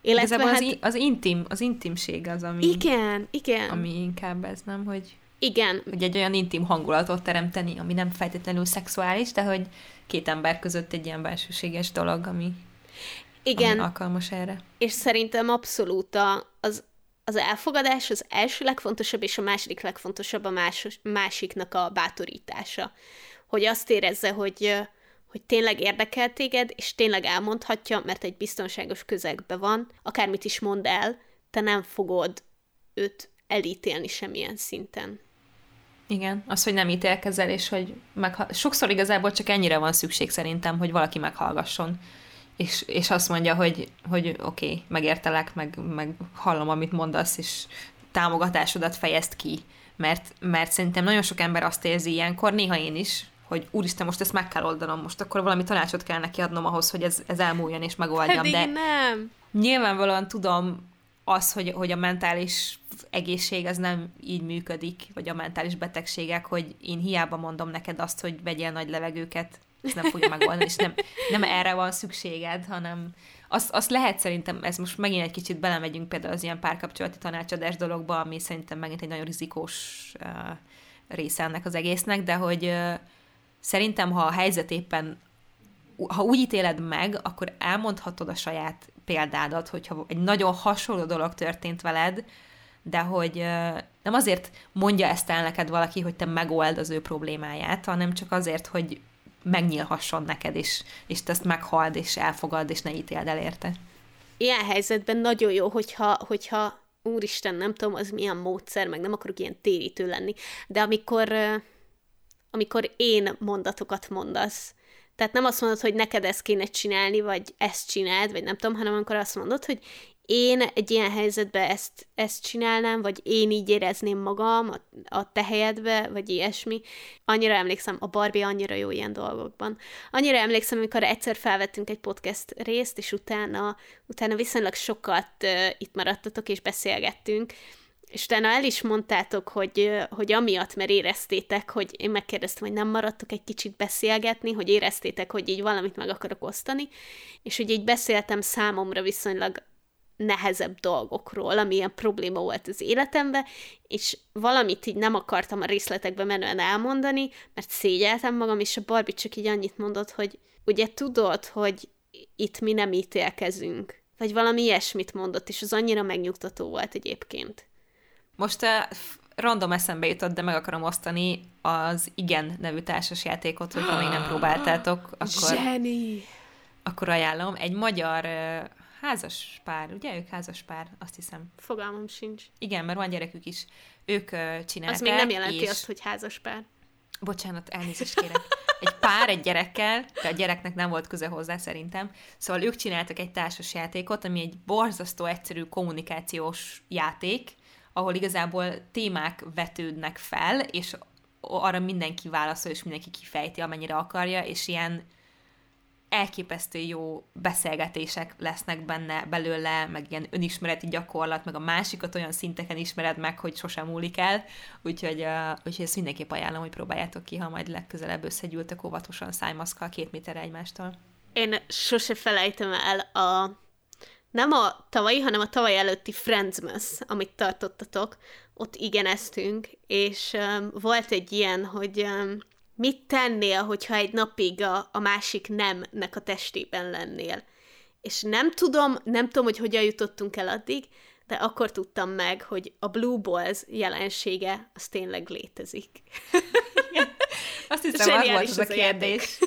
Illetve hát... az, az, intim, az intimség az, ami... Igen, igen. Ami inkább ez, nem, hogy... Igen. Hogy egy olyan intim hangulatot teremteni, ami nem feltétlenül szexuális, de hogy két ember között egy ilyen belsőséges dolog, ami, igen. ami alkalmas erre. És szerintem abszolút a, az, az elfogadás az első legfontosabb, és a második legfontosabb a más, másiknak a bátorítása. Hogy azt érezze, hogy hogy tényleg érdekel téged, és tényleg elmondhatja, mert egy biztonságos közegben van, akármit is mond el, te nem fogod őt elítélni semmilyen szinten. Igen, az, hogy nem ítélkezel, és hogy megha- sokszor igazából csak ennyire van szükség szerintem, hogy valaki meghallgasson, és, és azt mondja, hogy, hogy oké, okay, megértelek, meg, meg hallom, amit mondasz, és támogatásodat fejezt ki, mert, mert szerintem nagyon sok ember azt érzi ilyenkor, néha én is, hogy úristen, most ezt meg kell oldanom, most akkor valami tanácsot kell neki adnom ahhoz, hogy ez, ez elmúljon és megoldjam. Pedig de nem. Nyilvánvalóan tudom az, hogy, hogy a mentális egészség az nem így működik, vagy a mentális betegségek, hogy én hiába mondom neked azt, hogy vegyél nagy levegőket, ez nem fogja megoldani, és nem, nem erre van szükséged, hanem azt, azt lehet szerintem, ez most megint egy kicsit belemegyünk például az ilyen párkapcsolati tanácsadás dologba, ami szerintem megint egy nagyon rizikós uh, része ennek az egésznek, de hogy uh, szerintem, ha a helyzet éppen, ha úgy ítéled meg, akkor elmondhatod a saját példádat, hogyha egy nagyon hasonló dolog történt veled, de hogy nem azért mondja ezt el neked valaki, hogy te megold az ő problémáját, hanem csak azért, hogy megnyílhasson neked, és, és te ezt meghald, és elfogad, és ne ítéld el érte. Ilyen helyzetben nagyon jó, hogyha, hogyha úristen, nem tudom, az milyen módszer, meg nem akarok ilyen térítő lenni, de amikor amikor én mondatokat mondasz. Tehát nem azt mondod, hogy neked ezt kéne csinálni, vagy ezt csináld, vagy nem tudom, hanem amikor azt mondod, hogy én egy ilyen helyzetben ezt, ezt csinálnám, vagy én így érezném magam a, a te helyedbe, vagy ilyesmi. Annyira emlékszem, a Barbie annyira jó ilyen dolgokban. Annyira emlékszem, amikor egyszer felvettünk egy podcast részt, és utána, utána viszonylag sokat uh, itt maradtatok, és beszélgettünk, és utána el is mondtátok, hogy, hogy amiatt, mert éreztétek, hogy én megkérdeztem, hogy nem maradtok egy kicsit beszélgetni, hogy éreztétek, hogy így valamit meg akarok osztani, és hogy így beszéltem számomra viszonylag nehezebb dolgokról, ami ilyen probléma volt az életemben, és valamit így nem akartam a részletekbe menően elmondani, mert szégyeltem magam, és a Barbie csak így annyit mondott, hogy ugye tudod, hogy itt mi nem ítélkezünk, vagy valami ilyesmit mondott, és az annyira megnyugtató volt egyébként. Most uh, random eszembe jutott, de meg akarom osztani az Igen nevű társasjátékot, hogyha még nem próbáltátok, akkor, Zseni. akkor ajánlom. Egy magyar uh, házas pár, ugye ők házas pár, azt hiszem. Fogalmam sincs. Igen, mert van gyerekük is. Ők uh, csinálták. Az még nem jelenti és... azt, hogy házas pár. Bocsánat, elnézést kérek. Egy pár egy gyerekkel, de a gyereknek nem volt köze hozzá szerintem. Szóval ők csináltak egy társas játékot, ami egy borzasztó egyszerű kommunikációs játék, ahol igazából témák vetődnek fel, és arra mindenki válaszol, és mindenki kifejti, amennyire akarja, és ilyen elképesztő jó beszélgetések lesznek benne belőle, meg ilyen önismereti gyakorlat, meg a másikat olyan szinteken ismered meg, hogy sosem múlik el, úgyhogy, uh, úgyhogy ezt mindenképp ajánlom, hogy próbáljátok ki, ha majd legközelebb összegyűltek óvatosan szájmaszkal két méterre egymástól. Én sose felejtem el a nem a tavalyi, hanem a tavaly előtti Friendsmas, amit tartottatok, ott igeneztünk, és um, volt egy ilyen, hogy um, mit tennél, hogyha egy napig a, a másik nemnek a testében lennél. És nem tudom, nem tudom, hogy hogyan jutottunk el addig, de akkor tudtam meg, hogy a Blue Balls jelensége az tényleg létezik. <laughs> Azt hiszem, <laughs> az volt az a kérdés.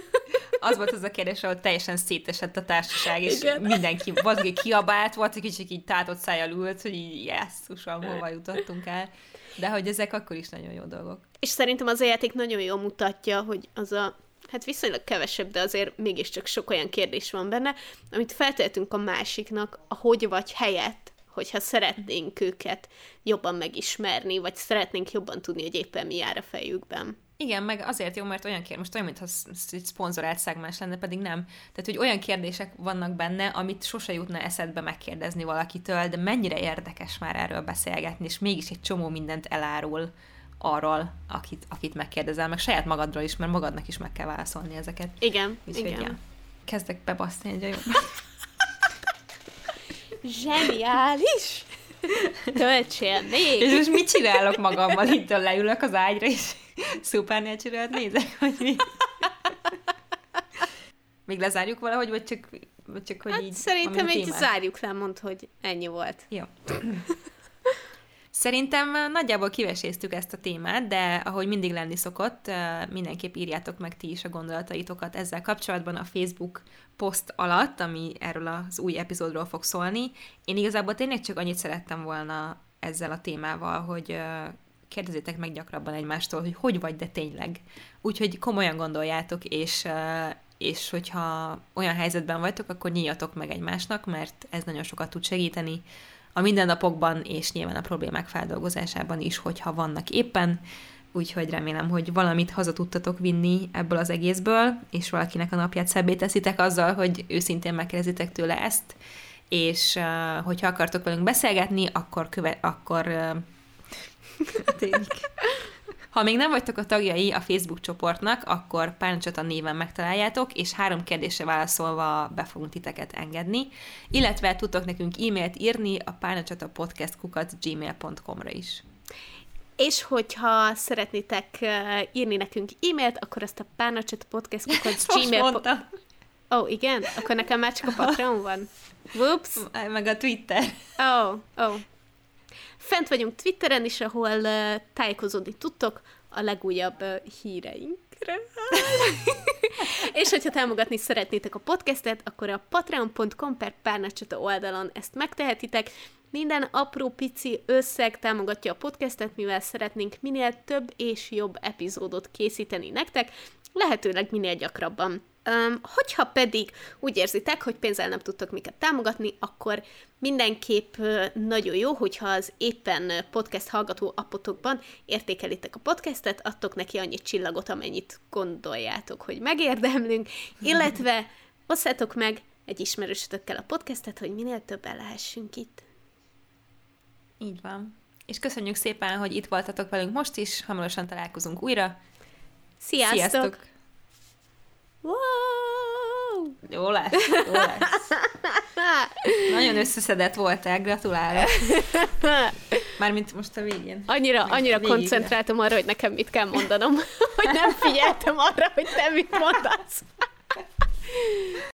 Az volt az a kérdés, ahol teljesen szétesett a társaság, és Igen. mindenki, valaki kiabált, volt, egy kicsit így tátott szájjal ült, hogy így, jesszusom, hova jutottunk el. De hogy ezek akkor is nagyon jó dolgok. És szerintem az a játék nagyon jól mutatja, hogy az a hát viszonylag kevesebb, de azért mégiscsak sok olyan kérdés van benne, amit feltehetünk a másiknak a hogy vagy helyett, hogyha szeretnénk őket jobban megismerni, vagy szeretnénk jobban tudni, hogy éppen mi jár a fejükben. Igen, meg azért jó, mert olyan kérdés, most olyan, mintha egy szponzorált szegmens lenne, pedig nem. Tehát, hogy olyan kérdések vannak benne, amit sose jutna eszedbe megkérdezni valakitől, de mennyire érdekes már erről beszélgetni, és mégis egy csomó mindent elárul arról, akit, akit megkérdezel, meg saját magadról is, mert magadnak is meg kell válaszolni ezeket. Igen, Úgyhogy, igen. Ja, kezdek bebaszni egy jobb. Zseniális! Töltsél még! És most mit csinálok magammal? Itt leülök az ágyra, és supernatural nézek, hogy mi? Még lezárjuk valahogy, vagy csak, vagy csak hogy hát így... Szerintem így zárjuk le, mond, hogy ennyi volt. Jó. Szerintem nagyjából kiveséztük ezt a témát, de ahogy mindig lenni szokott, mindenképp írjátok meg ti is a gondolataitokat ezzel kapcsolatban a Facebook poszt alatt, ami erről az új epizódról fog szólni. Én igazából tényleg csak annyit szerettem volna ezzel a témával, hogy kérdezzétek meg gyakrabban egymástól, hogy hogy vagy, de tényleg. Úgyhogy komolyan gondoljátok, és, és hogyha olyan helyzetben vagytok, akkor nyíljatok meg egymásnak, mert ez nagyon sokat tud segíteni a mindennapokban, és nyilván a problémák feldolgozásában is, hogyha vannak éppen. Úgyhogy remélem, hogy valamit haza tudtatok vinni ebből az egészből, és valakinek a napját szebbé teszitek azzal, hogy őszintén megkérdezitek tőle ezt, és hogyha akartok velünk beszélgetni, akkor, köve- akkor uh, Ha még nem vagytok a tagjai a Facebook csoportnak, akkor Párnacsata néven megtaláljátok, és három kérdésre válaszolva be fogunk titeket engedni, illetve tudtok nekünk e-mailt írni a párnacsata podcast kukat gmail.com-ra is. És hogyha szeretnétek uh, írni nekünk e-mailt, akkor azt a párnacsata podcast kukat gmail. Ó, oh, igen? Akkor nekem már csak a Patreon van. Whoops. Meg a Twitter. Ó, oh, ó. Oh. Fent vagyunk Twitteren is, ahol uh, tájékozódni tudtok a legújabb uh, híreinkre. <laughs> és hogyha támogatni szeretnétek a podcastet, akkor a patreon.com per párnacsata oldalon ezt megtehetitek. Minden apró pici összeg támogatja a podcastet, mivel szeretnénk minél több és jobb epizódot készíteni nektek, lehetőleg minél gyakrabban. Um, hogyha pedig úgy érzitek, hogy pénzzel nem tudtok miket támogatni, akkor mindenképp nagyon jó, hogyha az éppen podcast hallgató appotokban értékelitek a podcastet, adtok neki annyi csillagot, amennyit gondoljátok, hogy megérdemlünk, illetve osszátok meg egy ismerősötökkel a podcastet, hogy minél többen lehessünk itt. Így van. És köszönjük szépen, hogy itt voltatok velünk most is, hamarosan találkozunk újra. Sziasztok! Sziasztok! Wow! Jó lesz, jó lesz. <laughs> Nagyon összeszedett voltál, gratulálok. Mármint most a végén. Annyira, annyira végig. koncentráltam arra, hogy nekem mit kell mondanom, <laughs> hogy nem figyeltem arra, hogy te mit mondasz.